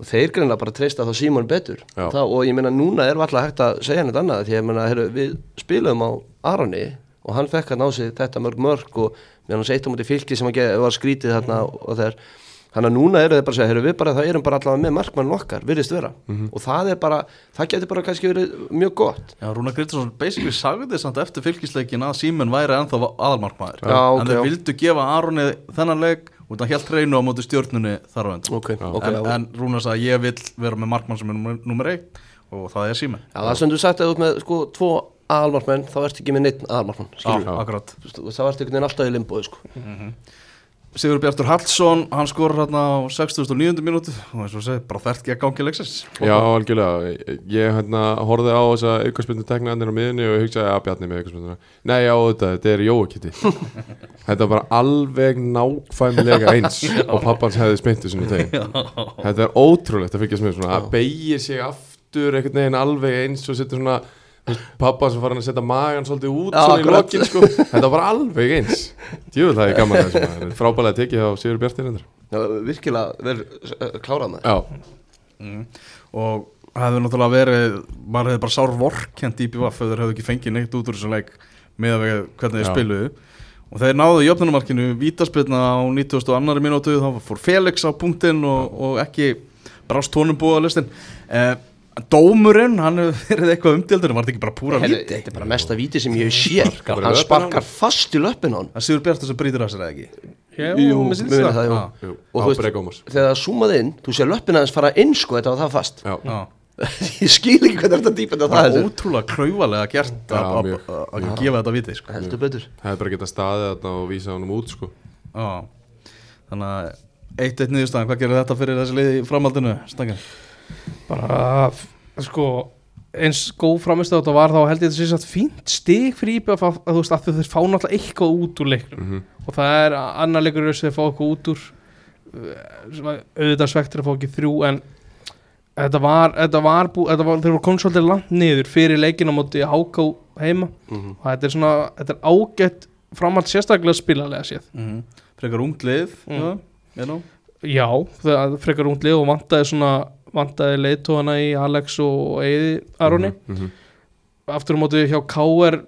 og þeir greinlega bara treysta þá Símon betur. Þá, og ég meina núna er alltaf hægt að segja neitt annað því að ég meina, heru, við spilum á Aroni og hann fekk að ná sig þetta mörg mörg og meðan hann seitt á múti fylki sem að var skrítið þarna og, og þeir Þannig að núna eru þeir bara að segja, heru, við bara, það erum bara allavega með markmann okkar, virðist vera. Og það er bara, það getur bara kannski verið mjög gott. Já, Rúna Grítarsson basically sagði þess samt eftir fylgisleikin að Símen væri ennþá aðalmarkmaður. Já, en ok, þeir vildu gefa Aroni þennan leik og það helt reynu á móti stjórnunni þar á endur Ok, ok. en, en Rúna sagði ég vil vera með markmann sem er nummer, nummer eitt og það er Símen Já, það sem þú sagt að þú ert með sko tvo aðalmarkmenn, þá ertu ekki með neitt aðalmarkmann. Þá ertu einhvern veginn alltaf í limboði, sko. Sigur Bjartur Hallsson, hann skorur hérna á 69. mínútu. Og eins og segi, bara þert ekki að gangi leiksins. Já, algjörlega, Ég- hérna horfði á þessa aukarspyndu teknaðanir á miðunni og hugsaði að Bjarni með aukarspynduna Nei, já, þetta, þetta er Jóakitti Þetta var bara alveg nákvæmlega eins og pappans hefði spyntu sinni tegin Þetta er ótrúlegt að fylgjast með svona að beigir sig aftur einhvern veginn alveg eins og setur svona pappa sem farin að setja magan svolítið út Já, svona í akkurat. lokin sko Þetta var bara alveg eins Djúvel það er gaman að þessu maður. frábælega tekið á Sigur Bjarti reyndar Já, virkilega verið uh, klárað með. Já, og það hefði náttúrulega verið maður hefði bara sár vorkent í BVF ef þeir hefðu ekki fengið neitt út úr þessu leik með að vega hvernig þeir Já. spiluðu og þeir náðu jöfnumarkinu vítaspilna á 92. mínútu þá fór Felix á punktinn og, og ekki brást honum búið á listin eh, Dómurinn, hann hefur verið eitthvað umdildur var þetta ekki bara púra víti? Þetta er bara mesta víti sem ég hef séð. Hann löppina á sparkar fast í löppin hann. Það Sigur Bjartur sem brýtur af sér eða ekki Já, Jú, mér finnst það. það, jú. Já. jú, Og á þú veist, þegar það zoomaði inn, þú sé löppin aðeins fara inn, sko, þetta var það fast. Já, Já. ég skil ekki hvernig þetta dýpend á Það það er ótrúlega klauvalega gert að- að að- að gefa þetta viti sko. Heldur betur. það hefði bara getað staðið þarna og vísað honum út sko Já. Þannig að eitt eitt niðurstaðan, hvað gerir þetta fyrir þessi lið í framhaldinu, Stangan? Bara sko eins góð framist þetta var þá held ég þetta sé satt fínt stig fyrir IBF að, að þú veist að þeir fá náttúrulega eitthvað út úr leiknum Mhm. og það er annar leikur sem fá eitthvað út úr auðvitað svektur að fá ekki þrjú en þetta var, þetta var, bú, þetta var þeir voru komið svolítið langt niður fyrir leikina móti háká heima Mhm. og þetta er svona, þetta er ágætt framhald sérstaklega spilalega séð Mm -hmm. Frekar ungt lið Mm. já, you know. Já, það frekar ungli og vantaði svona vantaði leiðtóðana í Alex og Eiði Aroni. Mhm, mhm. aftur á móti hjá KR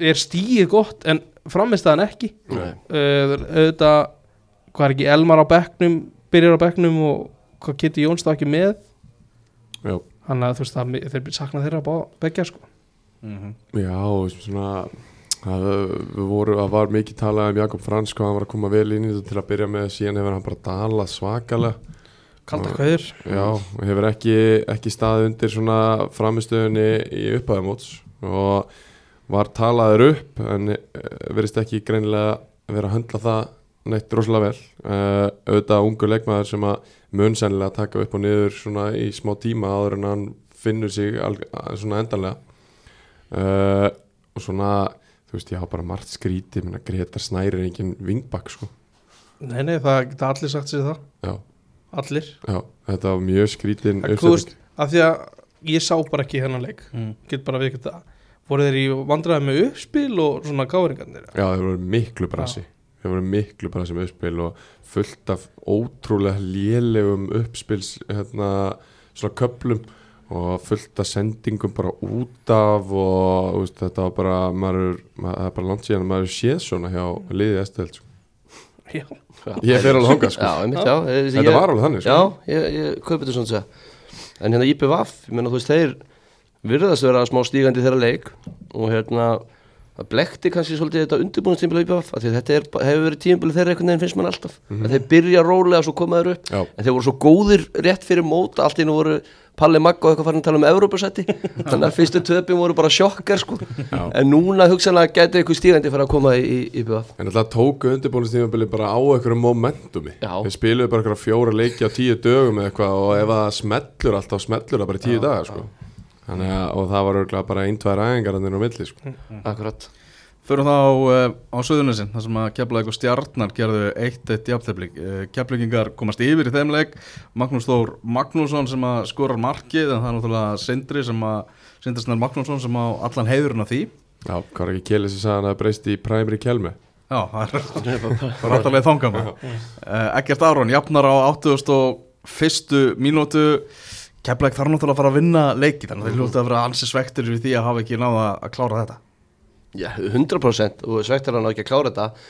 er stíið gott en framist það hann ekki. Nei. uh, auðvitað hvað er ekki Elmar á bekknum byrjar á bekknum og hvað Kitty Jóns það ekki með? Já, hann að þú veist það þeir sakna þeirra bá, bekkja sko. Mm já og svona það, við voru, það var mikið talað um Jakob Frans hvað hann var að koma vel inn í þetta til að byrja með síðan hefur hann bara dalað svakalega kalda kveður Já, og hefur ekki, ekki staðið undir svona framistöðunni í upphæðumóts og var talaður upp en uh, verist ekki greinilega vera að höndla það neitt rosalega vel. Uh, auðvitað ungu leikmaður sem að mun sennilega taka upp og niður svona í smá tíma áður en hann finnur sig svona endanlega. Uh, og svona þú veist, ég hafa bara margt skríti minna Gretar Snæri er engin vingbak sko. Nei, nei, það geta allir sagt sér það. Já, Allir. Já, þetta var mjög skrítin veist, af því að ég sá bara ekki hennan leik. Mm. Get bara við þetta Voru þeir í vandræði með uppspil og svona gáringarnir já, þeir voru miklu brasi. Þeir voru miklu brasi með uppspil og fullt af ótrúlega lélegum uppspils hérna, svona köplum og fullt af sendingum bara út af og veist, þetta var bara maður, maður, það er bara langt síðan að maður séð svona hjá liðið Estel sko. Já, Ég fer alveg þangað, sko. Já, einmitt, já ég, þetta var alveg þannig sko. Já, ég, ég kaupi þetta svona En hérna IPVAF, ég meina þú veist þeir virðast vera smá stígandi þeirra leik og hérna það blekti kannski svolítið þetta því að þetta er, hefur verið tímbili þeirra einhvern veginn finnst mann alltaf. Að þeir byrja rólega og svo koma þeir upp. Já. en þeir voru svo góðir rétt fyrir mót allt í nú voru Palli Magga og eitthvað farin að tala um Evrópusætti þannig að fyrstu töpum voru bara sjokkar sko. en núna hugsanlega gæti eitthvað stígandi fara að koma í, í IPVAF En alltaf tóku undirbúinustímabili bara á einhverjum momentumi. Þeir spiluðu bara fjóra leiki á tíu dögum eitthvað og ef það smellur alltaf smellur það bara í tíu dagar sko. Þannig að og það var örgulega bara ein, tvær æfingar hann á milli sko. Akkurat Förum þá uh, á Suðunisinn, þar sem að Keflavík og Stjarnar gerðu eitt eitt jafnteflik. Uh, Keflavíkingar komast yfir í þeim leik, Magnús Þór Magnússon sem að skorar markið, en það er náttúrulega Sindri sem að, Sindri Snær Magnússon sem á allan heiðurinn af því. Já, hvað er ekki Kjelis sem sagði hann að breyst í primary kelmi Já, það er þangað með. Uh, Ekkert Aron, jafnar á 81. mínútu, Keflavík þarf náttúrulega að fara að vinna leiki, þannig að þeir hljóta að vera ansi svektir við því að hafa ekki náða að klára þetta. Já, 100% og svektar hann á ekki að klára þetta.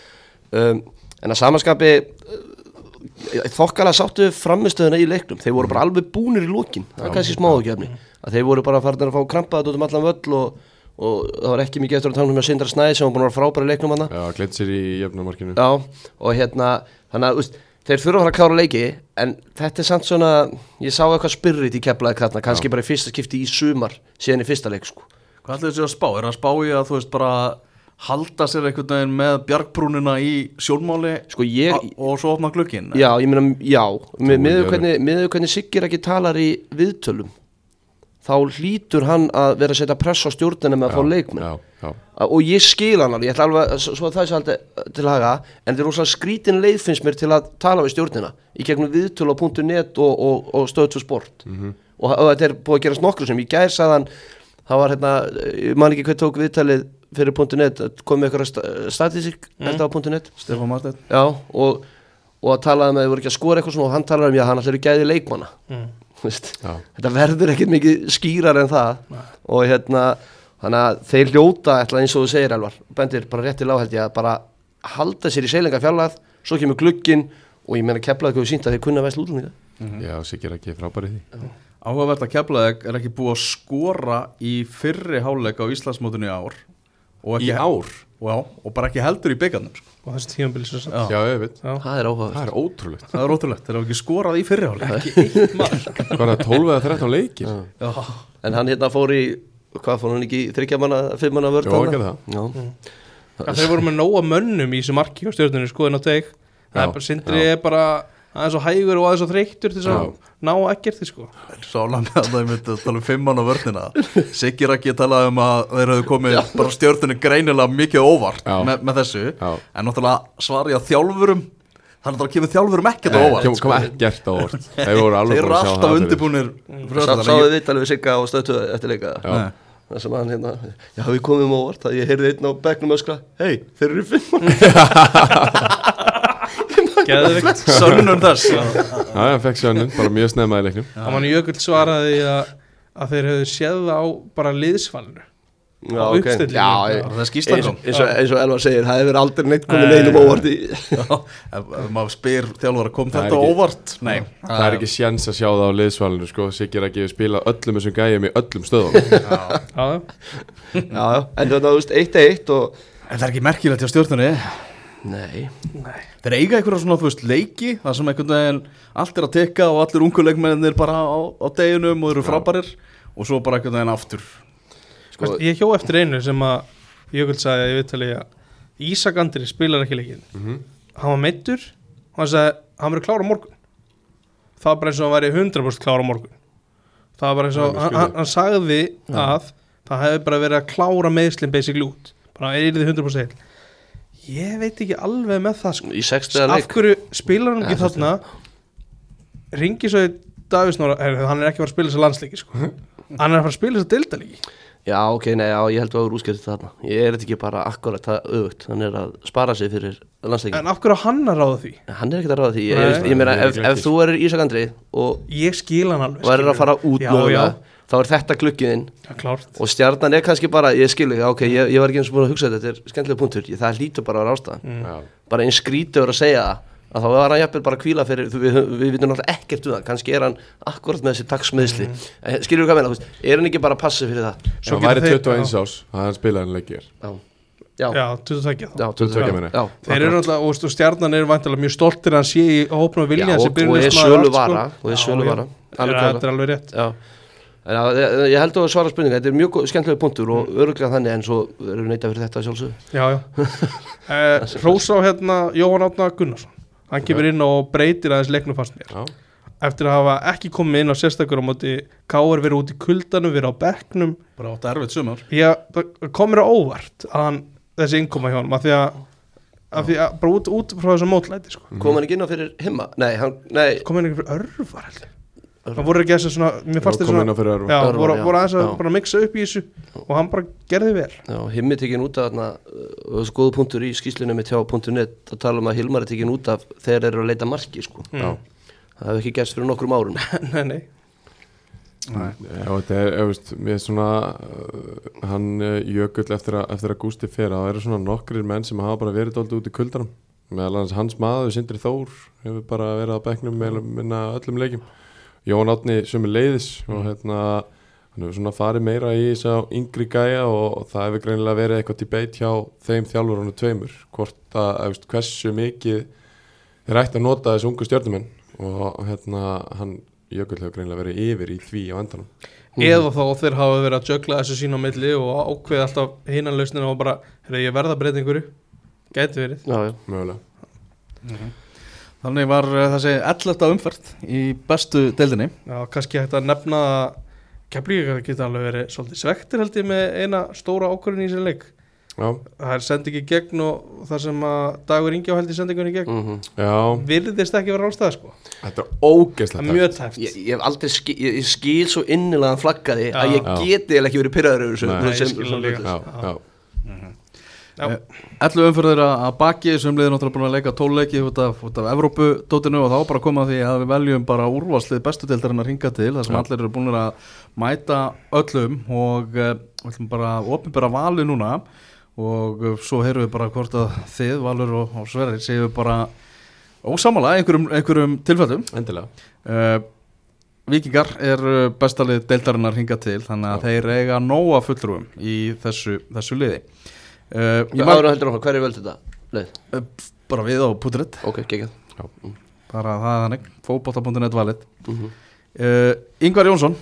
Um, en að samanskapi uh, þokkala sáttu framistöðuna í leiknum. Þeir voru bara alveg búnir í lókin það er kannski smáðugjöfni að þeir voru bara farin að fá krampaðat út um allan völl og, og það var ekki mikið eftir að tala um að Sindra Snæði sem var búin að vera frábæri leiknum hann Já, glemt sér í jöfnumarkinu Já, og hérna þannig að þeir þurfa að fara að klára leiki en þetta er samt svona ég sá eitthvað spyrrit í keflaði kratna kannski bara í fyrsta skipti í sumar síðan í fyrsta leik sko. Hvað ætlaði þessi að spá? Er það að spá í að þú veist bara halda sér einhvern veginn með bjargbrúnina í sjónmáli Sko ég, og svo opna glukkin? Já, ég meina, já, ekki hvernig, hvernig Siggir ekki talar í viðtölum þá hlýtur hann að vera að setja press á stjórnina með að fá leikmenn. Já, já, og ég skil hann alveg, ég ætla alveg að- svo að það er svolítið til að haga en þetta er rosalega skrítin leið finnst mér til að tala við stjórnina í gegnum viðtölu á .net og, og, og stöð 2 sport. Mhm. og, og þetta er búið að gerast nokkru sem í gær sagðan, það var hérna ég man ekki hvað tók viðtalið fyrir .net kom með eitthvað statisík mm. á .net. Stefán Marteinn. Já, og, og að talaði með að þið voru ekki að skora eitthvað svona og hann talaði um já, hann Mm. Veist, já, þetta verður ekkert mikið skýrar en það. Og hérna, þannig að þeir hljóta ætla eins og þú segir Elvar, bendir bara rétt til áhældi að bara halda sér í seilinga fjarlæð, svo kemur glukkin og ég meina keflaði hvað við sínt að þeir kunna vesl útlunni já, Siggi er ekki frábæri í því. Áhugavert að Keflavík er ekki búið að skora í fyrri háleik á Íslandsmótinu í ár og ekki, Í ár? Já, og bara ekki heldur í byggarnum sko. og þessi tímabili svo samt. Já. Já, ég veit, Já. Það er áhugavert það er ótrúlegt Það er ótrúlegt, þeir hafa ekki skorað í fyrri háleik Ekki eitt mark það, 12 eða 13 leikir? Já, En hann hérna fór í, hvað fór hann ekki í þryggja manna, fimm manna vörð Jó, hann gerði það. Já, að þeir voru með nóga mönnum í þessu marki og stjórnunni skoðin á teg það er bara sindri já. er bara aðeins og hægur og aðeins og þreyttur til þess að ná ekkert sko. Sála með að það er myndið að tala um fimmann á vörnina. Siggi Raki talaði um að þeir hefðu komið bara stjórnunni greinilega mikið óvart Já. með, með þessu. Já. En náttúrulega svari að þjálfurum Þannig að það kemur þjálfurum ekkert óvart kom, kom ekkert á orð Þeir voru alveg Þeir eru að alltaf Sá, þetta, sáðu við talið við Sigga og stöðtu eftir leika. Það sem hann hérna, já við komum óvart að ég heyrði einn á bekknum öskra. Hei, þeir eru fimm Geðveikt. ég- Sönnun þess. Já, hann fekk sjönnun, bara mjög snemma í leiknum. Og mann Jökull svaraði að, að þeir hefðu séð það á bara liðsfalinu. Já, Á ok. uppstillingum. Já, Það ég- er skýrslan eins, kom. og, eins og Elvar segir, það hefur aldrei neitt komið Nei, neinum nei, óvart í Já, maður spyr þjálfara kom Það er þetta óvart? Nei, Það er ekki sjens að sjá það á liðsvalinu sko. Ekki að spila öllum þessum gæjum í öllum stöðum. Já, Já, já, en þetta, þú veist, eitt eitt og En það er ekki merkilegt hjá stjórnunni Nei, nei. Þeir eiga einhverja svona, þú veist, leiki Það sem einhvern veginn allt er að tekka Og allir ungu leikmennir bara á, á deginum Og eru frábærir. Og svo bara einhvern veginn aftur. Sko, Ég hjó eftir einu sem að Jökull sagði að ég viðtali að Ísak Andri spilar ekki leikin Mhm. hann var meittur og hann sagði hann verður klára morgun. Það var bara eins og hann væri 100% klára morgun. Það var bara eins og er hann, hann, hann sagði að það hefði bara verið að klára meðslinn basically út. Bara er þið 100% heil ég veit ekki alveg með það sko. í sextiða af leik? hverju spilar hann ekki þarna? ringi svo í Davísnóra hann er ekki fara að spila þessi landsleiki sko. hann er fara að spila þessi deildalíki Já, ok, nei, já, ég held að það var útskjöld þarna. Ég er þetta ekki bara akkurat það auðvögt Hann er að spara sig fyrir landsleikin en af hverju hann að ráða því? Hann er ekkert að ráða því. Ég, ég, ég meina, ef, ef þú erir Ísak Andri og ég skil hann alveg og er að fara út já, þá er þetta glukkiðinn já, klárt. Og stjarnan er kannski bara, ég skilu ok, ég, ég var ekki eins og búin að hugsa þetta, þetta er skemmtilega punktur. Ég, það lítur bara að vera ástæðan. Mm. Já, bara eins skrítur að segja það að þá var hann jafnvel bara að kvíla fyrir þú- við, við, við vitum náttúrulega ekkert um það, kannski er hann akkurat með þessi taksmiðsli mm. skilur við hvað meina, þú er hann ekki bara að passa fyrir það? Ef hann væri þeir- 21 já. ás að hann spilaði hann leikir. Já, já, já, 22 þá. Já, 22 meina. já, Þeir eru náttúrulega, og stjarnan er vantilega mjög stoltir að hann sé í hópnum vilja Já, hans og- og er sölu vara, og er sölu vara. Alveg Þetta klárlega. er alveg rétt. Já En já, ég, ég held að svara spurninga, þetta er mjög skemmtilega punktur og öruglega þannig en svo erum við neitað fyrir þetta sjálfsög Já, já. Eh, Hrós á hérna Jóhann Átna Gunnarsson. Hann kemur inn og breytir aðeins leiknum fast mér. Já, Eftir að hafa ekki komið inn á sérstakur á móti Káar verið út í kuldanum, verið á bekknum. Bara átt erfitt sumar. Já, það kom mér á óvart að hann, þessi innkoma hjá hann af því að, af því að bara út, út frá þessum mótlæti sko. kom hann ekki inn á fyrir himma? Nei, hann, nei, kom inn einhver örvar held ég það voru ekki þessu svona, mér fannst fyrir já, Örvar, voru, aðeins að bara mixa upp í þessu og hann bara gerði vel. Já, himmi tekin út af þarna, og góðu punktur í skýslunum með tjá.net að tala um að Hilmar er tekin út af þegar þeir eru að leita marki sko. Mm. það hefur ekki gerst fyrir nokkrum árum. Nei, nei, Já, þetta er, ég veist, mér er svona uh, hann uh, jökull eftir að, eftir að Gústi fer það eru svona nokkrir menn sem hafa bara verið dóldi út í kuldanum. Meðal hans hans maður, Sindri Þór hefur bara verið á bekknum með öllum leikjum Jón Átni sömu leiðis og hérna hann hefur svona farið meira í þess að yngri gæja og, og það hefur greinilega verið eitthvað debate hjá þeim þjálfuronu tveimur hvort að, að veist, hversu mikið þeir ætti að nota þessu ungu stjórnumenn og hérna hann Jökull hefur greinilega verið yfir í því á endanum. Eða þá þeir hafa verið að jögla þessu sín á milli og ákveði alltaf hinnan lausnina og bara, herra ég verða einhverju. Gæti verið. Já, já, mögulega þannig var uh, þessi 11. umferð í bestu deildinni. Já, kannski hægt að nefna að Keflíkar geta alveg verið svolítið svektir held ég með eina stóra ákvörðin í sér leik. Já, það er sendi ekki í gegn og það sem að Dagur Ingi á held í gegn. Mm já, virðist ekki vera álstæða sko. Þetta er ógeðslega er mjög tæft ég, ég hef aldrei skil, ég, ég skil svo innilega hann flaggaði að ég Já. geti eða ekki verið pyrraður yfir þessu sem- ég skil það líka. Já, já, Já. 11 umferðir að baki sem liður náttúrulega búin að leika tóleiki út af, af Evrópudótinu og þá bara koma því að við veljum bara úrvarslið bestu deildarinn að ringa til þar sem Já. allir eru búin að mæta öllum og uh, við ætlum bara að opinbera vali núna og uh, svo heyrum við bara hvort að þið, Valur og, og Sverrir séu bara ósamála í einhverjum, einhverjum tilfellum endilega uh, Víkingar er bestalið deildarinn að ringa til þannig að þeir eiga nóga fullrúum í þessu, þessu liði uh, mag, að heldur áfram, hver er völd þetta? Leið, uh, bara við á putritt ok, geggjað. Bara það er þannig, fótbolta.net valið. Mm -hmm. uh, Yngvar Jónsson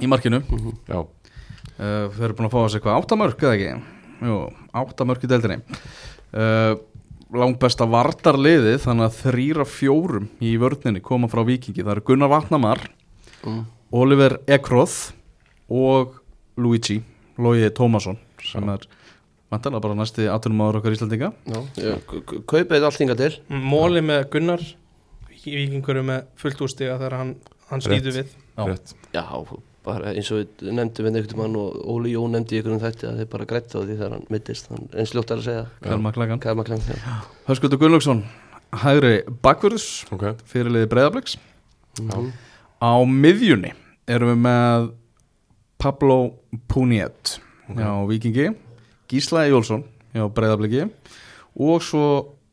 í markinu. Mhm. Já, uh, við erum búin að fá þessi eitthvað áttamörk eða ekki? Jú, áttamörk í deildinni. Uh, langbesta vardarliði þannig að þrýra fjórum í vörninni koma frá Víkingi. Það eru Gunnar Vatnamar mm. Oliver Ekroth og Luigi Logi Tómasson sem er vantilega bara næsti atvinnumáður okkar Íslandinga kaupið þetta allt hinga til. Móli með Gunnar Víkingur með fullt úrstiga þegar hann, hann skýtur við. Já. rétt. Já, bara eins og við nefndum við einhvern mann og Óli Jón nefndi í einhvern þætti að þeir bara grætt á því þegar hann mittist. Hann eins ljótt er að segja. Þegar Höskuldur Gunnlaugsson hægri bakvörðus Ok, fyrirliði Breiðabliks. Mhm. á miðjunni erum við með Pablo Puniet hjá Víkingi Gísla Jólfsson hjá Breiðabliki og svo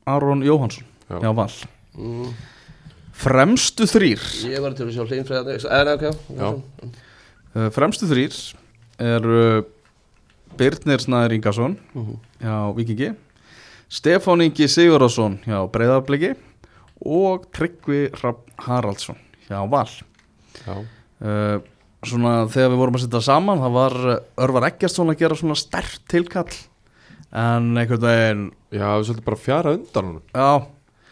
Aron Jóhansson Já. hjá Val mm. fremstu þrýr Ég var til að sjá Já. uh, fremstu þrýr er uh, Birnir Snæður Ingarsson Mhm. hjá Víkingi Stefán Ingi Sigurðarsson hjá Breiðabliki og Tryggvi Haraldsson hjá Val já, uh, svona þegar við vorum að setja saman það var uh, Örvar Eggertsson að gera svona stert tilkall. En einhvern veginn já, við svolítið bara fjara undan honum. Já,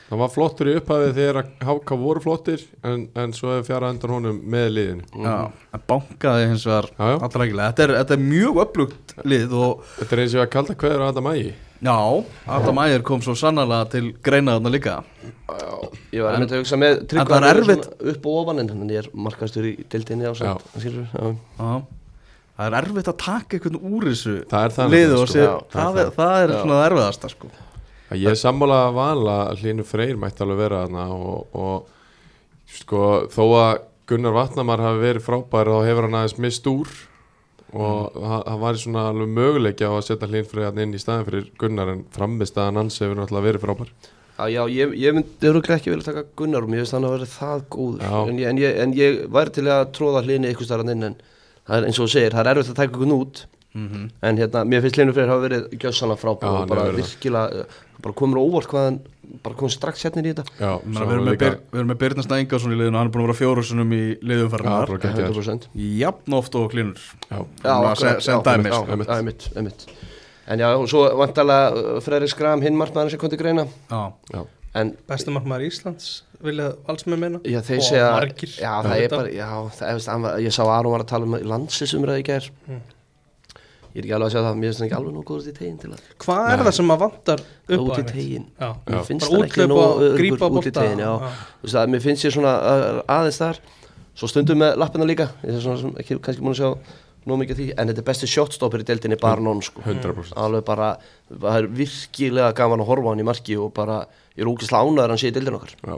Það var flottur í upphafið þegar HK voru flottir en, en svo hefur fjara undan honum með liðinu. Já, en bankaði hins vegar allra ekki þetta, þetta er mjög upplugt lið og Þetta er eins og að kalda hverður að þetta mægi já, Adam Ægir kom svo sannarlega til greina þarna líka Ég var einmitt að hugsa með En tryggva það er erfitt- upp og ofan en hann er markastur í dildinni á samt já. Já. Það er erfitt að taka einhvern úr þessu Það er það liðu og sko. sé, Já, það, er, það er Já. svona það erfiðasta sko. Ég er sammála að vala að Hlynur Freyr mætti alveg vera þarna og, og sko þó að Gunnar Vatnamar hafi verið frábær þá hefur hann aðeins mist úr og það, það var svona alveg möguleiki á að setja þarna inn í staðin fyrir Gunnar en frammistaðan hans hefur náttúrulega verið frábær. Já, já, ég, ég myndi ekki vilja taka Gunnar og mér finnst hann að vera það góður. En ég, en, ég, en ég væri til að tróða hlýni eitthvað starf inn en það er eins og segir, það er erfitt að taka ykkur út en hérna, mér finnst Hlynur Freyr hafa verið gjössanlega frábær Já, og bara virkilega uh, bara komur á óvart hvað hann bara kom strax hérna í þetta. Já, Við erum með, líka- byr, við erum með Byrnast Ingarsson í liðinu hann er búin að vera fjórusunum í geggjaður. 100% jafn oft og já, einmitt, einmitt. En já, og svo vantalega Freyri Skram, hinn markmaður sem kom til greina. Já, já, En Bestamarkmaður Íslands vilja alls með meina? Já, þeir Og segja margir. Já, það er bara ég sá Aron var að tala um landslisumræði í gær. Mm. Ég er ekki alveg að segja það Mér finnst hann ekki alveg nú góður til tegin til að Hvað er það sem að vantar upp á Út í einmitt? tegin Já, Mér finnst bara hann ekki öruggur grípa út í bolta. tegin Já, þú veist að mér finnst ég svona uh, aðeins þar Svo stundum með lappina líka Ég er svona sem ekki kannski múin að sjá Nóg mikið af því En þetta er besti shotstopper í deildinni Barnón sko. 100% alveg bara, það er virkilega gaman að horfa á hann í marki og bara, ég er ógislega ánæður að hann sé í dildin okkar. Já,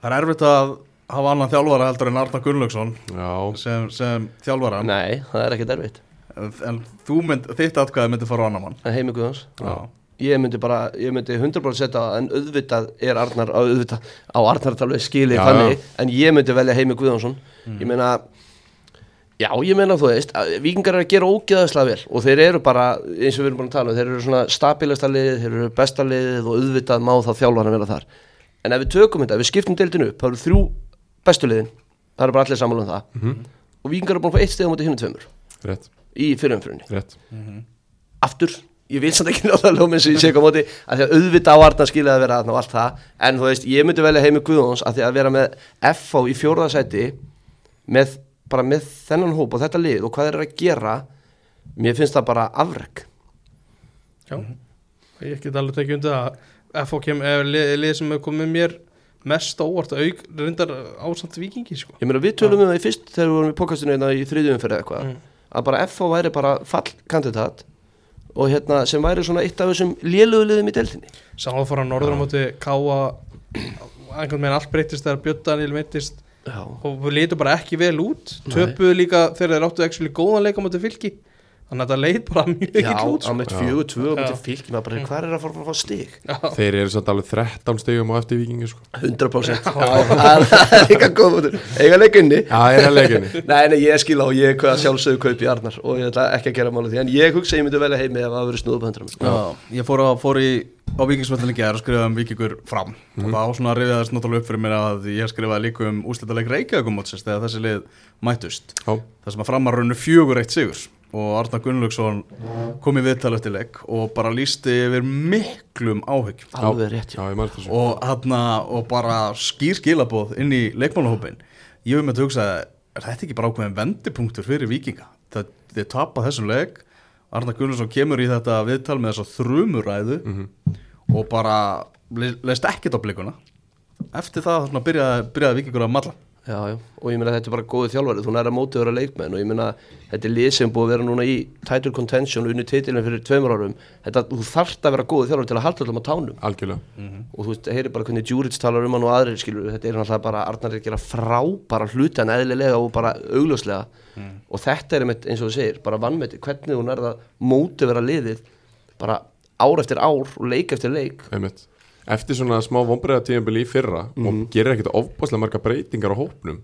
það er erfitt að hafa annan þjálfara heldur en Arna Gunnlaugsson já, sem, sem þjálfara. Nei, það er ekkert erfitt en, þú mynd, þitt atkvæði myndi fara á annan mann. En heimi Guðans, ég myndi bara ég myndi 100% setja en auðvitað er Arnar, á auðvitað, á Arnar talveg skilið þannig, en ég myndi velja heimi Guðansson ég meina Já, ég meina þú veist, vikingar eru að gera ógeðaslega vel og þeir eru bara, eins og við erum búin að tala um, þeir eru svona stabilasta liðið, þeir eru besta liðið og auðvitað má það þjálfara vera þar. En ef við tökum þetta, ef við skiptum deildinu upp, það eru þrjú bestu liðin, það eru bara allir sammála um það. Og vikingar eru búin að fá eitt steg á móti rétt, í fyrirumfyrinni. rétt Aftur, ég vil samt ekki náða lóminn sem ég sé ekki á móti, að því að auðvitað á Arnar skilja að vera þarna og allt það, en þú veist, ég myndi velja heimi Guðjóns að því að vera með FH í fjórðasæti með, bara með þennan hóp og þetta lið og hvað þeir eru að gera mér finnst það bara afreg Já, ég get alveg tekið undir það FH kem, er lið, lið sem hefur komið mér mest óvart auk, reyndar ásamt vikingi sko. ég meina við tölum um það í fyrst þegar við vorum í pokastinu hérna í þriðjum fyrir eitthvað Mm. Að bara FH væri bara fallkandidat og hérna sem væri svona eitt af þessum léluguliðum í deltinni að norður á móti Káa einhvern veginn allt breytist þegar Björn Daniel meittist Já, og við leitum bara ekki vel út. Töpuðu líka þegar þeir áttu actually góðan leik á móti fylki þannig að þetta leit bara mjög já ekki út á sko. mitt Já. fjögur tvö og mitt Já. að bara hvað er að fara að fá stig? Já. Þeir eru samt alveg 13 stegum á eftir vikingi sko. 100% Já, það er líka góð mútur eiga leikunni Já, að Nei, nei, ég skil á, ég hvað sjálfsögðu kaup í Arnar og ég ætla ekki að gera máli því. En ég hugsa að ég myndi velja heimi ef það hafi verið snúðu på höndra Já, ég fór, á, fór í á vikingsvöldinni gerð og skrifaði um vikingur fram. Og þá svona rifiðast náttúrulega upp fyrir mér að ég skrifaði líka um úslitaðleik Reykjavíkumótsins þegar þessi lið mættust. Já, það sem að framar rauninu fjögur eitt sigur og Arna Gunnlaugsson kom í viðtal eftir leik og bara lísti yfir miklum áhyggjum. Alveg rétt, já. Já, og, hana, og bara skýr skilabóð inn í leikmálahópin ég hef með að hugsa er þetta ekki bara ákveðin vendipunktur fyrir vikinga það þið tapa þessum leik. Arna Gunnarsson kemur í þetta viðtal með þess að þrumuræðu og bara le- leist ekkert á blikuna. Eftir það þarna byrjaði, byrjaði vikingur að malla Já, já, og ég meina þetta er bara góði þjálfari. Þú næra mótið að vera leikmenn. Og ég meina þetta er lið sem búið að vera núna í title contention og unni titilin fyrir tveimur árum. Þetta, þú þarft að vera góði þjálfari til að halda allum á tánum. Algjörlega. Og þú veist, heyri bara hvernig Djuric talar um hann og aðrir skilur, þetta er náttúrulega bara Arnar er að gera frábara hluti en eðlilega og bara augljóslega. Og þetta er einmitt eins og þú segir, bara vannmeti hvernig þú nærða móti vera liðið bara ár eftir ár og leik eftir leik. Einmitt. Eftir svona smá vonbreiða tíðanbili í fyrra og gerir ekkert ofbáslega marga breytingar á hópnum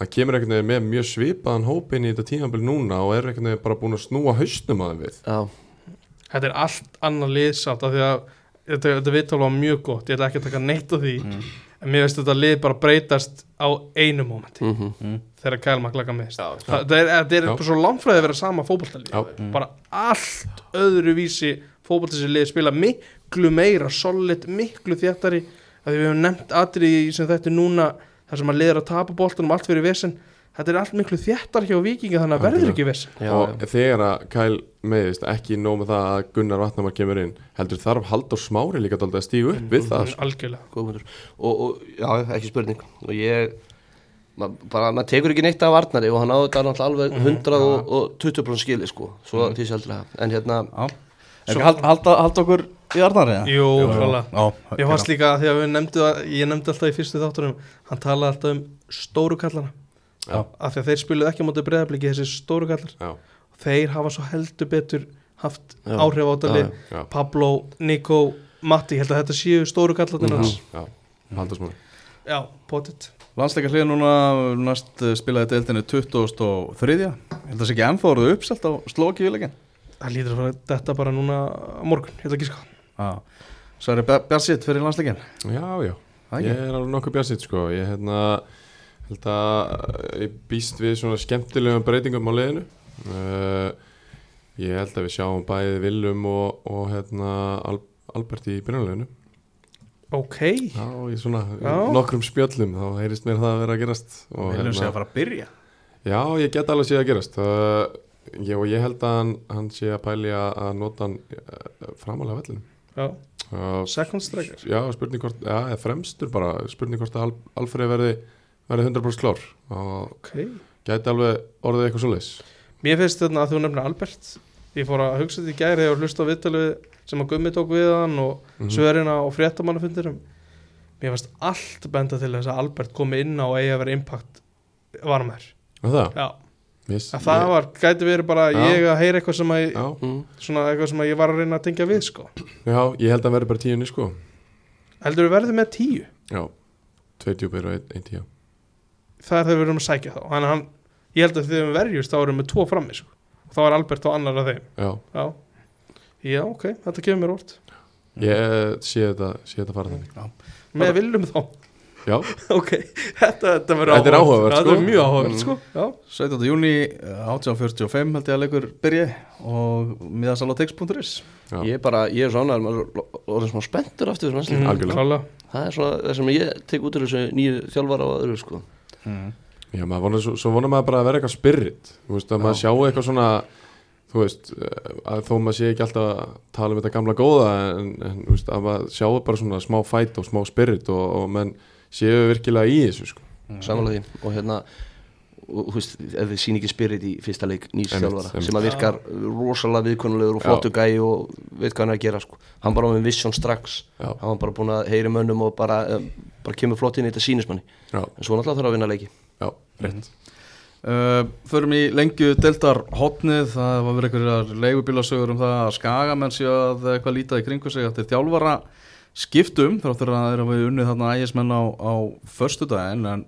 það kemur ekkert með mjög svipaðan hóp inn í þetta tíðanbili núna og er ekkert bara búin að snúa hausnum að þeim við. Já, þetta er allt annað lið samt af því að þetta, þetta viðtal var mjög gott ég ætla ekki að taka neitt af því en mér veist þetta lið bara breytast á einu mómenti mhm. Þegar Kyle McLagan miðst það er, þetta er Já. bara svo langfræði að vera sama fótballtalið Já. bara allt öðru vísi fótballtalið lið spila miklu meira solid, miklu þjættari að við hefum nefnt atriði sem þetta er núna þar sem að liður að tapa boltanum allt fyrir vesen. Þetta er allt miklu þjættar hjá vikinga þannig að verður ekki vesen. Já, og já. þegar að Kæl meðist ekki nóg með það að Gunnar Vatnamar kemur inn heldur þarf Halldór Smári líka að stígu upp við það sko. algjörlega. Góð punktur. og, og já, ekki spurning. Og ég ma, bara, maður tekur ekki neitt af Arnari og hann áður náttúrulega alveg 120% skili sko, svo því sjálflega en hérna, Já hald- halda halda okkur í Arnari? eða? Jú. Já, Ég fannst líka að því að við nefndu að ég nefndi alltaf í fyrstu þáttunum hann talaði alltaf um stóru kallana Já. af því að þeir spiluðu ekki á móti breyðabliki þessi stóru kallar. Já, þeir hafa svo heldur betur haft Já. áhrif á já, Pablo, Nico, Matti ég held að þetta séu stóru kallarnir hans. Já, Halldór Smári Já, potið Landsleika hlið núna næst spilaði deildinni 2003 Ég held að það sé ekki ennþá orðið uppselt á slóki viðlegin Það lítur að fara þetta bara núna á morgun, ég ætla ekki sko Svo er Bjarsitt fyrir landsleikin já, já, Það ég er alveg nokkuð bjarsitt sko. Ég hérna held að ég býst við svona skemmtilegum breytingum á liðinu. Uh, ég held að við sjáum bæði Willum og, og hérna Al Albert í byrjanleginu Ok, já, í svona Já. nokkrum spjöllum þá heyrist mér það að vera að gerast. Og hérna- sé að fara að byrja. Já, ég get alveg séð að gerast. Uh, ég, og ég held að hann, hann sé að pæli að, nota hann uh, framalega vellinu já, uh, second striker? Já, spurning hvort, já, eða fremstur bara. Spurning hvort að Al, Alfreð verði verði 100% klár. Og Ok, gæti alveg orðið eitthvað svoleiðis. Mér finnst þetta að þú nefnir Albert. Ég fór að hugsa þetta í gæri og hlusta á viðtalið sem að Gummi tók við hann og Mhm. svörina og fréttamannafundirum. Mér finnst allt benda til þess að Albert komi inn á að eigi að vera impact varmær Og það, Já, yes, að það var, gæti verið bara Já. ég að heyra eitthvað sem að ég, já, mm, svona eitthvað sem að ég var að reyna að tengja við sko. Já, ég held að verði bara tíunni sko. Heldur við verðum með tíu? Já, tvei djúpir og einn ein tíu. Það er þegar við erum að sækja þá. Þannig að hann, ég held að þegar við verjumst þá erum við með tvo frammi sko. og þá er Albert á annar af þeim. Já, Já, já ok, þetta kemur mér órt ég sé þetta, sé þetta fara þannig. Með viljum þá Ok, þetta, þetta verður Þetta er áhugavert, Þetta sko. er mjög áhugavert Mm. sko Já, 17. júni 1845 held ég að leikur byrji og miðasal á text.is já, ég er bara, ég er svona orðin smá spenntur aftur fyrir Mhm, næstum algjörlega. klálega. það er svona það sem ég tek út úr þessu nýju þjálfara og öðru sko Já, maður vonar, svo, svo vonar maður bara að vera eitthvað spirit Þú veist, að maður sjá eitthvað svona Þú veist, eh, að þó maður sé ekki alltaf að tala um þetta gamla góða En, en þú veist, að maður sjá bara svona smá fight og smá spirit Og, og menn séu virkilega í þessu sko. samanlega því. Og hérna og, þú veist, ef þið sín ekki spirit í fyrsta leik nýs Einmitt, þjálfara sem að virkar rosalega viðkonulegur og flottu gæi og veit hvað hann er að gera sko. hann bara var með vision strax. Já, hann var bara búin að heyri mönnum og bara, um, bara kemur flott inn í þetta sínismanni já, en svo náttúrulega þarf að vinna leiki. Já, rétt. Uh, förum í lengju deltar hotnið, það var verið einhverjar leigubílasögur um það að skagamenn séu að eitthvað lítið í kringu sig eftir þjálfara skiptum, þráttur að það er að við unnið þarna ægismenn á, á förstu daginn en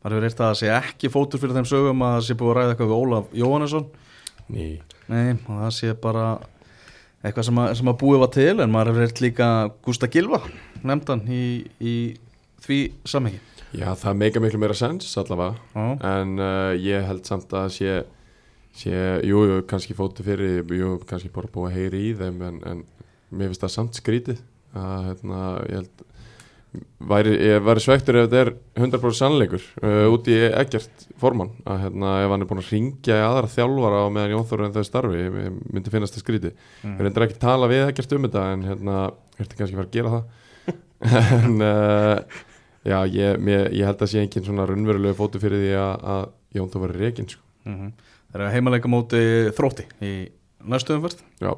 maður hefur eitt að það sé ekki fótur fyrir þeim sögum að það sé búið að ræða eitthvað við Ólaf Jóhannesson. Ný, Nei, það sé bara eitthvað sem að, sem að búið var til en maður hefur eitt líka Gústa Gilva nefndan í, í því samhengi. Já, það meika miklu meira sens allavega Já, En uh, ég held samt að sé, sé jú, jú, kannski fótið fyrir, jú, kannski bara búið að heyri í þeim en, en mér finnst það samt skrítið að, hérna, ég held væri, ég væri svektur ef þetta er 100% sannleikur uh, út í ekkert formann að hérna, ef hann er búin að ringja í aðra þjálfara á meðan Jón Þóru en þau starfi, ég, ég myndi finnast það skrítið. Mm. við reyndar ekki að tala við ekkert um þetta en hérna, ertu kannski að fara að gera það? En uh, já, ég, mér, ég held að sé engin svona raunverulegu fótu fyrir því að, að Jón Þóru verið reygin sko. mm Það er heimaleika móti þrótti í næstu umferð. Já,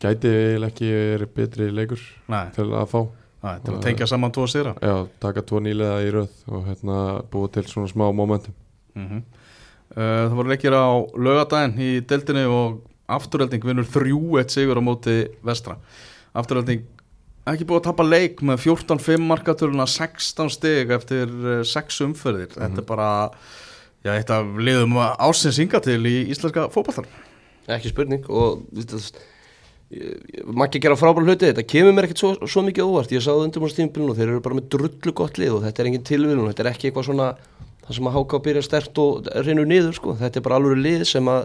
gæti vel ekki verið betri leikur Nei, til að fá. Nei, til að tengja saman tvo sýra já, taka tvo nýlega í röð og hérna búið til svona smá momentum. Mm Það voru leikir á lögadaginn í deildinni og afturölding vinnur 3-1 sigur á móti vestra. Afturölding ekki búið að tapa leik með 14-5 markatöluna 16 stig eftir 6 umferðir. Þetta er bara já, eitt af liðum ásins hinga til í íslenska fótballtar ekki spurning og ég- maður ekki gera frábæra hluti þetta kemur mér ekkert svo, svo mikið óvart. Ég sá það undir múlst tímbilinu og þeir eru bara með drullu gott lið og þetta er engin tilvílun, þetta er ekki eitthvað svona það sem að háka að byrja stert og reynur niður sko, þetta er bara alveg lið sem að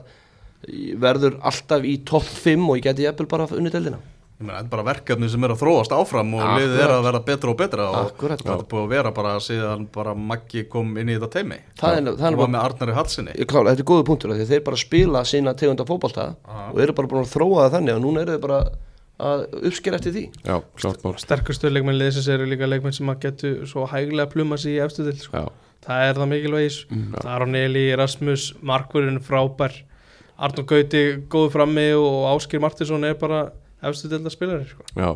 verður alltaf í topp 5 og ég geti jafnvel bara unni deildina. Ég meina, þetta er bara verkefni sem er að þróast áfram og Akkurat. liðið er að vera betra og betra og Akkurat. þetta er búið að vera bara síðan bara Maggi kom inn í þetta teimi Það er- það er og var bara- með Arnari Hallsinni Ég klála, þetta er góðu punktur af því að þeir bara spila sína tegunda fótbolta og eru bara búin að þróa það þannig og núna eru þeir bara að uppskera eftir því. Já, sterkustu leikmenn liðsins eru líka leikmenn sem að getu svo hæglega pluma sig í efstu til sko. Já, það er það mikilvægis. Mm, Aron Eli, Rasmus, Markurinn frábær. Arnur Gauti góðu frammi og Áskir Martinsson er bara efstu til spilari sko. já,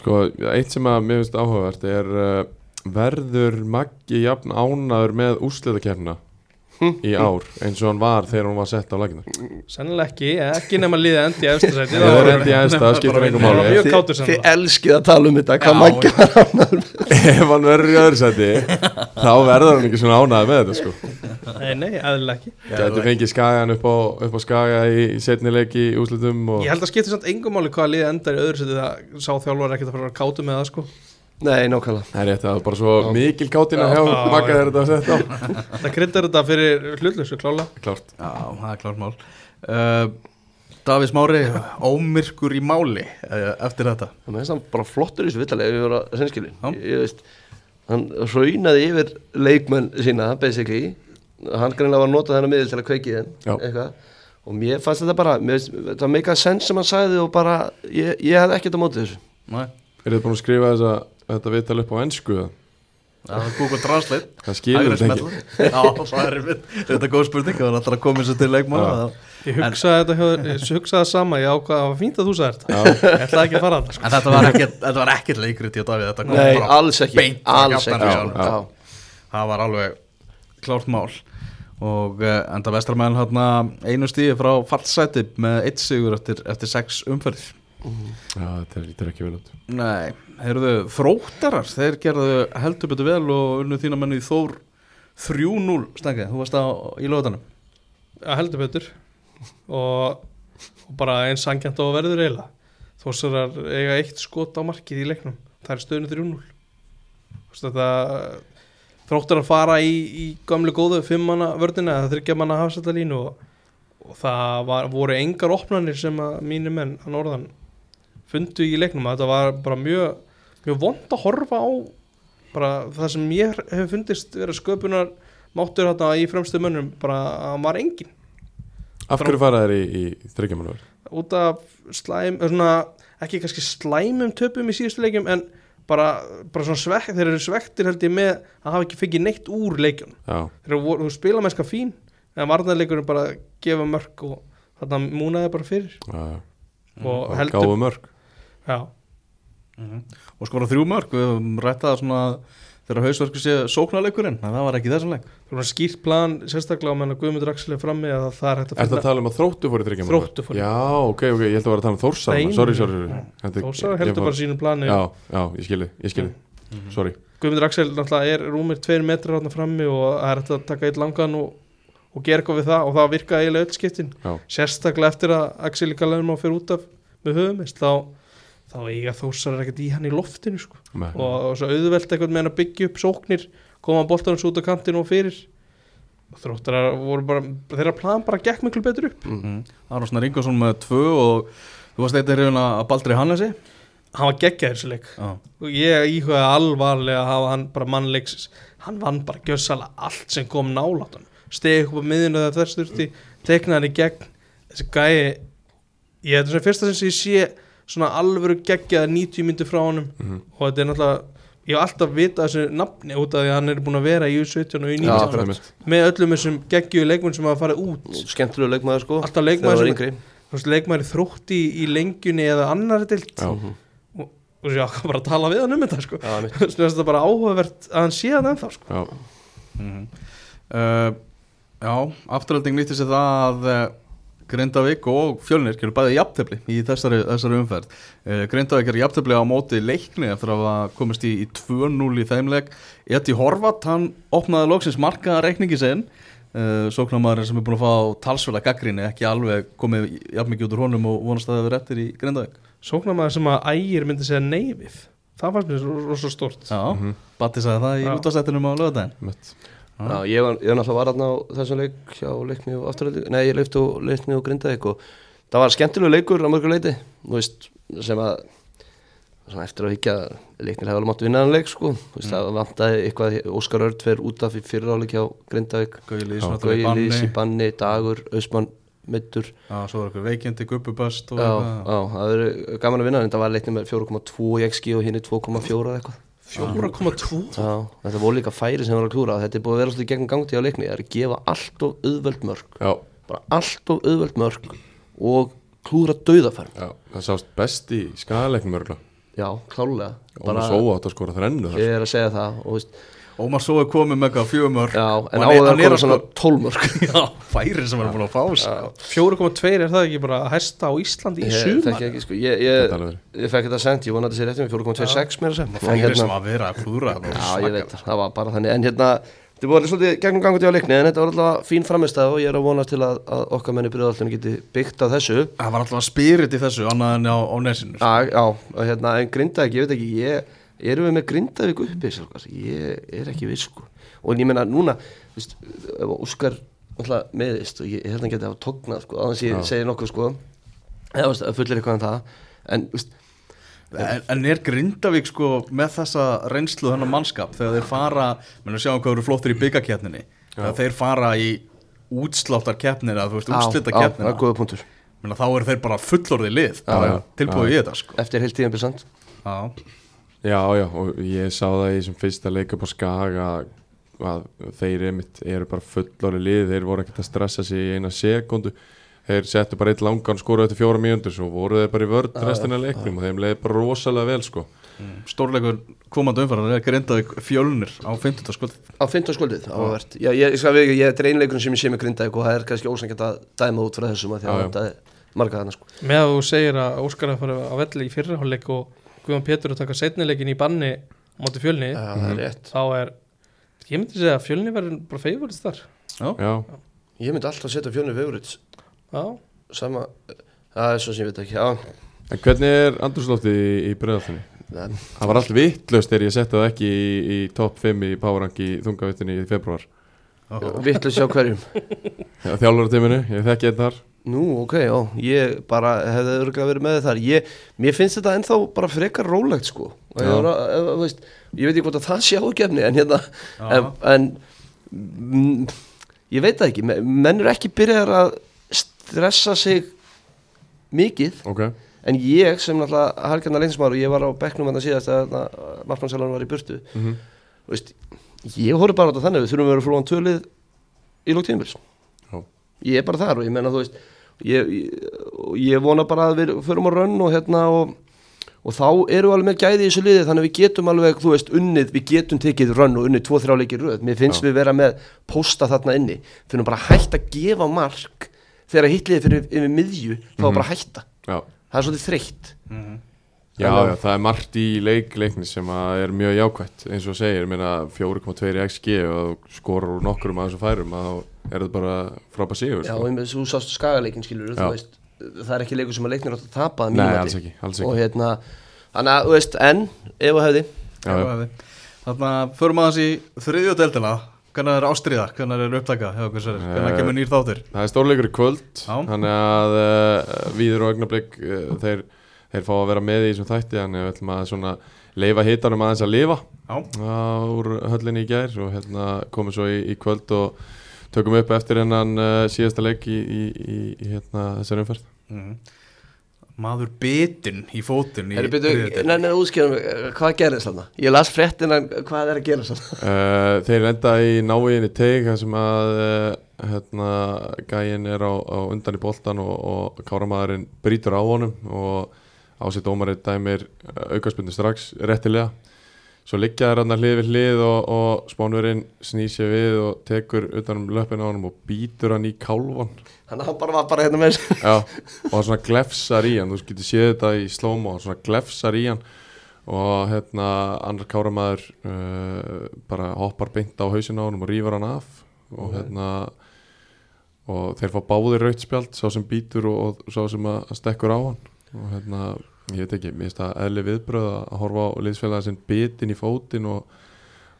sko, eitt sem að mér finnst áhugavert er uh, verður Maggi jafn ánaður með úrslitakefna í ár eins og hann var þegar hún var sett á laginar sennilega ekki, ekki nema liðið endi í efstu sæti. Það er endi í æsta, það skiptir einhver kátur Þið elskið að tala um þetta, hvað Já, Maggi var ánægður með. Ef hann verður í öðru seti þá verður hann ekki svona ánaður með þetta sko. Nei, nei, eðlilega ekki. Gæti fengið skagan upp á, upp á skaga í, í setni leiki í úrslitum og Ég held að skipti samt engum máli hvaða liðið endar í öðru sæti það sá þjálfur ekkert að fara að kátu með það sko Nei, nákvæmlega. Það er rétt að það er bara svo mikil kátina hjá Já, Magga já. þegar þetta var sett á. Það kryddar þetta fyrir hlutlösu klála Klárt. Já, það er klart mál. Uh, Davís Mári, ómyrkur í máli uh, eftir þetta. Það þess að hann bara flottur í þessu vittali ef ég var að sinnskili Já. Ég veist, hann raunaði yfir leikmenn sína, basically. Hann greinlega var að nota þennan miðil til að kveiki Já. eitthvað. Og mér fannst þetta bara, mér, þetta var meika sens sem hann sagði og bara, ég, ég hefði ekkert á móti þessu. Nei, Er þið búin að skrifa þessa, þetta viðtal upp á ennsku? það er Google Translate Það skilur þetta ekki. Já, það Þetta er góð spurning, það er alltaf að koma sér til leikmála Já. það- Ég hugsaði þetta, hjá- ég hugsaði það sama Ég ákvaði að það var fínt að þú sagði þetta Ég ætlaði ekki að fara að það sko. En þetta var ekkert, þetta var ekkert leikrið til Davíð Þetta kom Nei, bara alls ekki, beint alls ekki sko. sjálfum. Já. Það var alveg klárt mál Og uh, enda vestramenn hérna einu stíði frá fallsæti með eitt sigur eftir, eftir sex umferðir Já, þetta er- lítur ekki vel út Nei, heyrðu, þróttarar, þeir gerðu heldur betur vel og unnu þína menni Þór 3-0 stengið, þú varst á í lögutanum að heldur betur. Og, og bara eins sangjant á að verður eiginlega. Þósarar eiga eitt skot á markið í leiknum. Það er stöðinu 3-0 Þú veist, þetta þróttar að fara í, í gamlu góðu fimmanna vördina eða þryggja manna hafsættalínu og, og það var, voru engar opnanir sem að mínir menn að norðan fundu í leiknum. Þetta var bara mjög, mjög vond að horfa á bara það sem mér hefur fundist vera sköpunar máttur þetta í fremstu mönnum bara að hann var engin Af hverju fara þær í, í þryggjamanur? út af slæm svona, ekki kannski slæmum töpum í síðustu leikjum en bara, bara svona svekk þeir eru svektir held ég með að hafa ekki fengið neitt úr leikjum Já, þeir eru þú spila mennska fín en varnarleikurinn bara gefa mörg og þarna múnaði bara fyrir. Já, og heldur gáfu mörg já, og skora þrjú mörg, við höfum rættað svona þegar hausverku sé sóknarleikurinn en það var ekki þessum leik. Það var skýrt plan sérstaklega á menn að Guðmundur Axel er frammi að það er hægt að Er það að tala um að þróttu fór í þryggjamanur? Þróttur fór í- Já, ok, ok, ég held að vera að tala um Þórsar Þórsar heldur bara sínu plani. Já, já, ég skilji, ég skilji Sorry. Guðmundur Axel náttúrulega er rúmir tveir metrar þarna frammi og það er hægt að taka eitt langan og, og gera eitthvað við það og það virkaði eiginlega öll skiptin. Sérstaklega eftir að Axel í Þá, eiga þósar ekkert í hann í loftinu sko. og, og svo auðvelt eitthvað með hann að byggja upp sóknir koma boltanum svo út á kantinu og fyrir. Og þróttar voru bara þeirra plan bara gekk miklu betur upp. Mm. Aron Snar Ingvarsson með tvö og þú varst eitthvað hrifin að Baldri Hannesi hann var geggjaður þessu leik. Já, og ég íhugaði alvarlega að hafa hann bara mannleiks hann vann bara gjössalega allt sem kom nálátt hann stegi upp á miðinu þegar þess þurfti teknaði hann í gegn. Þessi gæi ég er svona fyrsta sem ég sé svona alvöru geggjaði 90 myndir frá honum Mhm. og þetta er náttúrulega ég hef alltaf vitað þessu nafni út af því að hann er búin að vera í U17 og Já, U19 akkurat. Einmitt. með öllum þessum geggjuðu leikmenn sem hafa farið út Skemmtilegu leikmaður sko alltaf leikmaður er þrótti í, í lengjunni eða annar dild Já, og, og svo ég ákvað bara að tala við hann um þetta sko. Veist, þetta er bara áhugavert að hann sé það ennþá sko. já, mm uh, já afturhalding nýtti sér það að uh, Grindavík og Fjölnir gerur bæði jafntefli í þessari, þessari umferð. Uh, Grindavík er jafntefli á móti leikni eftir að hafa komist í, í 2-0 í þeimleik Eti Horvat, hann opnaði loksins markaða reikningi sinn. Uh, sóknarmaður sem er búin að fá talsvöla gaggrinni, ekki alveg komið jafn mikið út úr honum og vonast að það verið eftir í Grindavík. Sóknarmaður sem að ægir myndi segja nei við. Það fannst mér svo, stort Já, Mhm. Batti sagði það í útastættinum á lögadaginn mitt Já, ég var, ég var náttúrulega var aðna á þessum leik hjá leikni og afturhaldi, nei, ég leifti og leikni og grindaðik og það var skemmtilegu leikur á mörgur leiti, þú veist, sem að svona eftir að higgja leiknir hefði alveg mátt vinna hann leik sko. Þú veist, það vantaði eitthvað Óskar Örd fer út af í fyriráleik hjá Grindavík. Gauðli Já. Gauði Lís í banni, Dagur, Ausmann middur Já, svo er eitthvað veikindi, gubbuböst og Já, eitthvað. já, það verður gaman að vinna en það var leiknir með 4,2 í XG og hinn er 2,4 eða eitthvað 4,2 Já, þetta voru líka færi sem var að klúra þetta er búið að vera svolítið gegnum gangti á leikni það er að gefa allt of auðveld mörg Já, bara allt of auðveld mörg og klúra dauðafærm já, það sást best í skæðaleiknum örgulega Já, klálega Og maður svo átt að skora þrennu þar. Ég er að segja það og, veist, Ómar svo er komið með eitthvað fjögumör Já, en áður að koma svona 12 mörg Já, færi sem er búin að fá sko. 4,2 er það ekki bara að hæsta á Íslandi í Ég sumar? ekki, sko. Ég, ég, ég fekk þetta sent, ég vona að þetta sé rétt um 4,26 mér að segja. En Færi sem hérna- að vera að klúra það var Já, ég svaka. veit það, það var bara þannig. En hérna, þetta voru svolítið gegnum gangandi á leikni En þetta var alltaf fín framistæð og ég er að vona til að, að okkar menni byrjuðallinu geti byggt á þessu. Það var alltaf spirit í þessu annað en á, á nesinu sko. Já, já, og hérna, en Grindavík, ég veit ekki, ég, erum við með Grindavík uppi, ég er ekki viss, sko. Og ég meina, núna, veist, Óskar, meðist, og ég, held að hann geti að tóknað, sko, aðeins ég Já. segi nokkuð, sko, eða, fullir eitthvað en það, en, veist, En, en er Grindavík sko með þessa reynslu þennan mannskap þegar þeir fara, menn að sjá hvað eru flottir í byggaketninni þegar þeir fara í útsláttar keppnir að þú veist, úrslita á, á, það keppnina er góða punktur, þá eru þeir bara fullorði lið tilbúið í þetta sko. Eftir heilt tíðan byrjant, Já, Já, já, og ég sá það í sem fyrsta leik upp á Skaga að þeir einmitt eru bara fullori lið, þeir voru ekkert að stressa sig í eina sekundu þeir settu bara eitt langan skoru eftir fjóra mínútur svo voru þeir bara í vörð restina leiknum og þeim leiði bara rosalega vel sko. Stórleikur komandi umfæðan er Grindavík fjölnir á 50. skvöld á 15 skuldið, áhvert, já, ég, ég skal ekki, ég, er einleikurinn sem ég sé með Grindavík og það er kannski ósangjönd að dæma út frá þessum að því að þetta er marga þarna, sko. með að þú segir að Óskar að fara á velli í fyrraháleik og Guðjón Pétur að taka setnileikin í banni á móti fjölni, Já, það er rétt. þá er ég myndi segja að fjölni verður bara feyfurist þar. Já, Ég myndi alltaf setja fjölni favorites, já, sama, það er svo sem ég veit ekki, já, en hvernig er andrúrslóftið í, í bregðaltinni? en, Það var allt vittlust þegar ég setti það ekki í, í top 5 í í þungavittinni í februar vitlu sjá hverjum. Þjálfaratíminu, ég þekki þetta þar Nú, ok, já, ég bara hefði örgulega verið með þar ég, Mér finnst þetta ennþá bara frekar rólegt sko. Ég, var, að- ef, veist, ég veit ekki hvort að það sé ágefni en hérna en, en mm, ég veit það ekki, me- menn eru ekki byrjar að stressa sig mikið. Ok, en ég sem náttúrulega halgjörna leinsmár og ég var á bekknum hann að síðast að markmannsælan var í burtu. Mm veist, ég horf bara á þetta þannig við þurfum að vera frúan tölið í lók tímabils. Já. ég er bara þar og ég menna þú veist ég, ég, og ég vona bara að við förum á rönn og hérna og, og þá eru við alveg með gæði í þessu liði þannig að við getum alveg, þú veist, unnið við getum tekið rönn og unnið 2-3 leikir röð. Mér finnst Já. við vera með posta þarna inni. Finnum bara hægt að gefa mark þegar hitliði fyrir yfir miðju þá Mhm. bara hætta, já. Það er svolítið þreytt. Já, Þannig að- já, það er margt í leikleikni sem að er mjög jákvætt. Eins og segir, ég meina 4,2 í XG og þú skorar úr nokkurum að þessum færum að þá er þetta bara frábæð sigur Já, sko. og einmitt, þú sást skagaleikin skilur veist, það er ekki leikur sem að leiknir átt að tapa að Nei, alls ekki, alls og ekki. hérna, þannig að, þú veist, en ef og hefði. Þannig að förum aðeins í þriðju deildina. Hvernig er ástriða, hvernig er upptaka? Hvernig Eh, kemur nýr þáttir Það er stórleikur í kvöld Já. þannig að uh, Víður og Ögnablik uh, þeir, þeir fá að vera með í þessum þætti þannig að við ætlum að svona leifa hitanum aðeins að lifa Já, uh, úr höllinni í gær og hérna komum svo í, í kvöld og tökum upp eftir hennan uh, síðasta leik í, í, í, í hérna, þessari umferð Mhm. Maður bitinn í fótinn útskjöra mig, eh, hvað gerðist þarna? Ég las fréttina, hvað er að gera þarna? Uh, þeir lenda í návíinni teig þar sem að uh, hérna, gæin er á, á undan í boltan og, og káramæðurinn brýtur á honum og ásett ómarið dæmir aukarspunni strax réttilega svo liggja þær hann hlið við hlið og, og spánverinn snýr sér við og tekur utan um löppin á honum og býtur hann í kálvan Þannig að hann bara var bara hérna með. Já, og það svona glefsar í hann. Þú getur séð þetta í slóma og svona glefsar í hann. Og hérna annar káramæður uh, bara hoppar beint á hausin á hann og rýfur hann af. Og hérna og þeir fá báðir raut spjald sá sem býtur og, og sá sem að að stekkur á hann. Og hérna, ég veit ekki mér finnst það eðli viðbröð að horfa á liðsfélaga sinn bitin í fótinn og,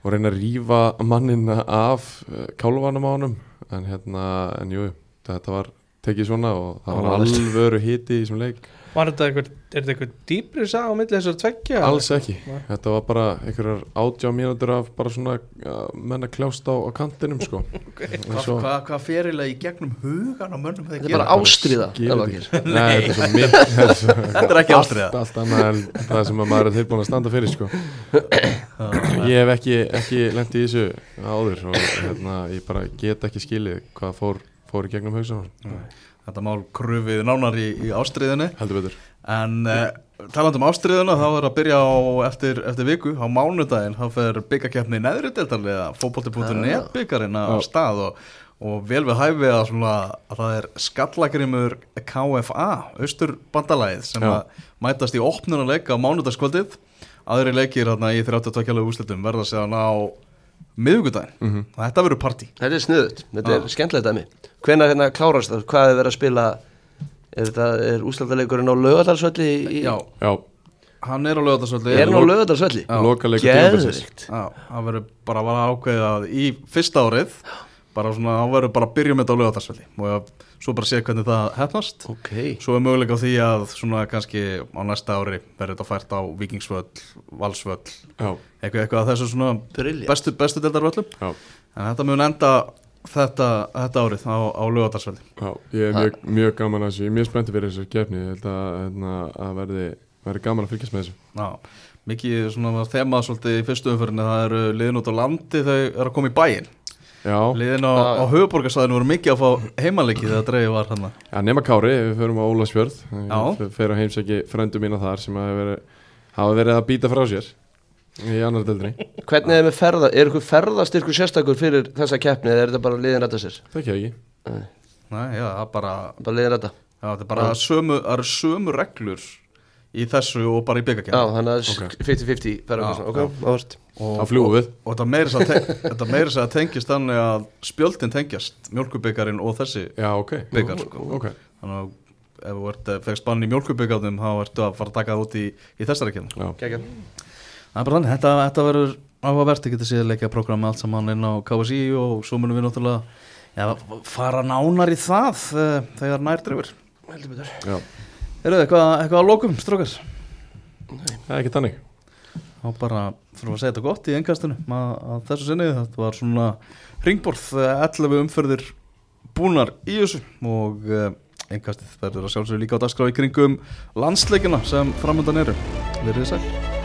og reyna að rýfa mannin af uh, kálvanum á honum. En hérna, en jú, þetta var tekið svona og það var alvöru hiti í þessum leik Var þetta eitthvað, er þetta eitthvað dýpri sag á milli þessar tveggja? Alls ekki, Nei. þetta var bara einhverjar átjá mínútur af bara svona menna kljást á, á kantinum sko Hvað Eins og- hva, hva ferilega í gegnum hugan á mönnum þeir Þetta er gera? bara ástriða. Nei, þetta er svo Þetta er ekki ástriða. Allt, allt annað en það sem að maður er tilbúin að standa fyrir sko Ég hef ekki, ekki lent í þessu áður og hérna, ég bara get ekki skilið hvað fór, fór í gegnum hugsan Þetta mál krufið nánar í, í ástriðinni heldur betur. En uh, talandi um ástriðuna þá er að byrja á eftir, eftir viku á mánudaginn þá fer byggakeppni neðri deltarlega fótbolti.net byggarinn á stað og, og vel við hæfi að, svona, að það er skallagrimur KFA, austurbandalagið sem að mætast í opnunuleik á mánudagskvöldið. Aðri leikir hérna í 32 kjálegu úrslitum verða séðan á miðugudaginn Mhm. þetta verður partí. Þetta er sniðut, þetta er Já. skemmtilegt dæmi Hvenær hérna klárast það, hvað er verið að spila? Er þetta, er úslaldaleikurinn á lögadalsvelli í, Já, Já, hann er á lögatarsvöldi Er hann á lögadalsvelli? Já. lokaleikur. Geðvikt Já, það verður bara að vara ákveðið að í fyrsta árið bara svona, þá verður bara að byrja með þetta á lögatarsvelli og svo bara sé hvernig það hefnast Ok, svo er möguleika á því að svona kannski á næsta ári verður þetta fært á Vikingsvöll, Valsvöll Já, eitthvað, eitthvað að þessu svona Brilliant. bestu, bestu en þetta mun enda þetta, þetta árið á, á lögatarsvelli já Ég er mjög, mjög gaman að þessu, ég er mjög spenntið fyrir þessu kefni Ég held að, hérna, að verði, verði gaman að fylgjast með þessu. Já, mikið svona var þemað svolítið í fyrstu umfyrinni það eru liðin út á landi þau eru að koma í bæinn. Já, liðin á, á höfuborgarsæðinu voru mikið að fá heimalegi þegar dreifið var hann Já, nema Kári, við förum á Ólasfjörð fer að heimsæki frændu mína þar sem hafa verið, hafa verið að býta frá sér í annar deildinni. Hvernig er með ferða, er ykkur ferðastyrkur sérstakur fyrir þessa keppni eða er þetta bara liðin rætta sér? Það ekki ekki. Nei, já, það er bara, Bara liðin rætta? já, þetta er bara sömu, það eru sömu reglur í þessu og bara í Já, byggakefni þannig að Ok. 50-50 ferða Já, ok, áhört og, Það fljúgum við. og þetta meira þess að te- þetta meira þess að tengist þannig að spjöldin tengjast mjölkubyggarinn og þessi Já, ok. byggar sko. Ok, þannig að ef þú ert, fegst bann í mjölkubyggarnum þá ertu að fara að taka það út í, í þessari kefni já, Það er bara þannig, þetta, þetta verður áhugavert, ég geti séð leikja program allt saman inn á KSI og svo munum við náttúrulega ja, fara nánar í það uh, þegar nær drefur. Heldur betur já Eru þið eitthvað, eitthvað að lokum, strókar? Er ekki tannig Þá bara fyrir að segja þetta gott í engastinu að, að þessu sinni, þetta var svona ringborð, eh, 11 umferðir búnar í þessu og engastið verður að sjálfsögðu líka á dagskrá í kringum landsleikina sem framöndan eru. Verðið sæl.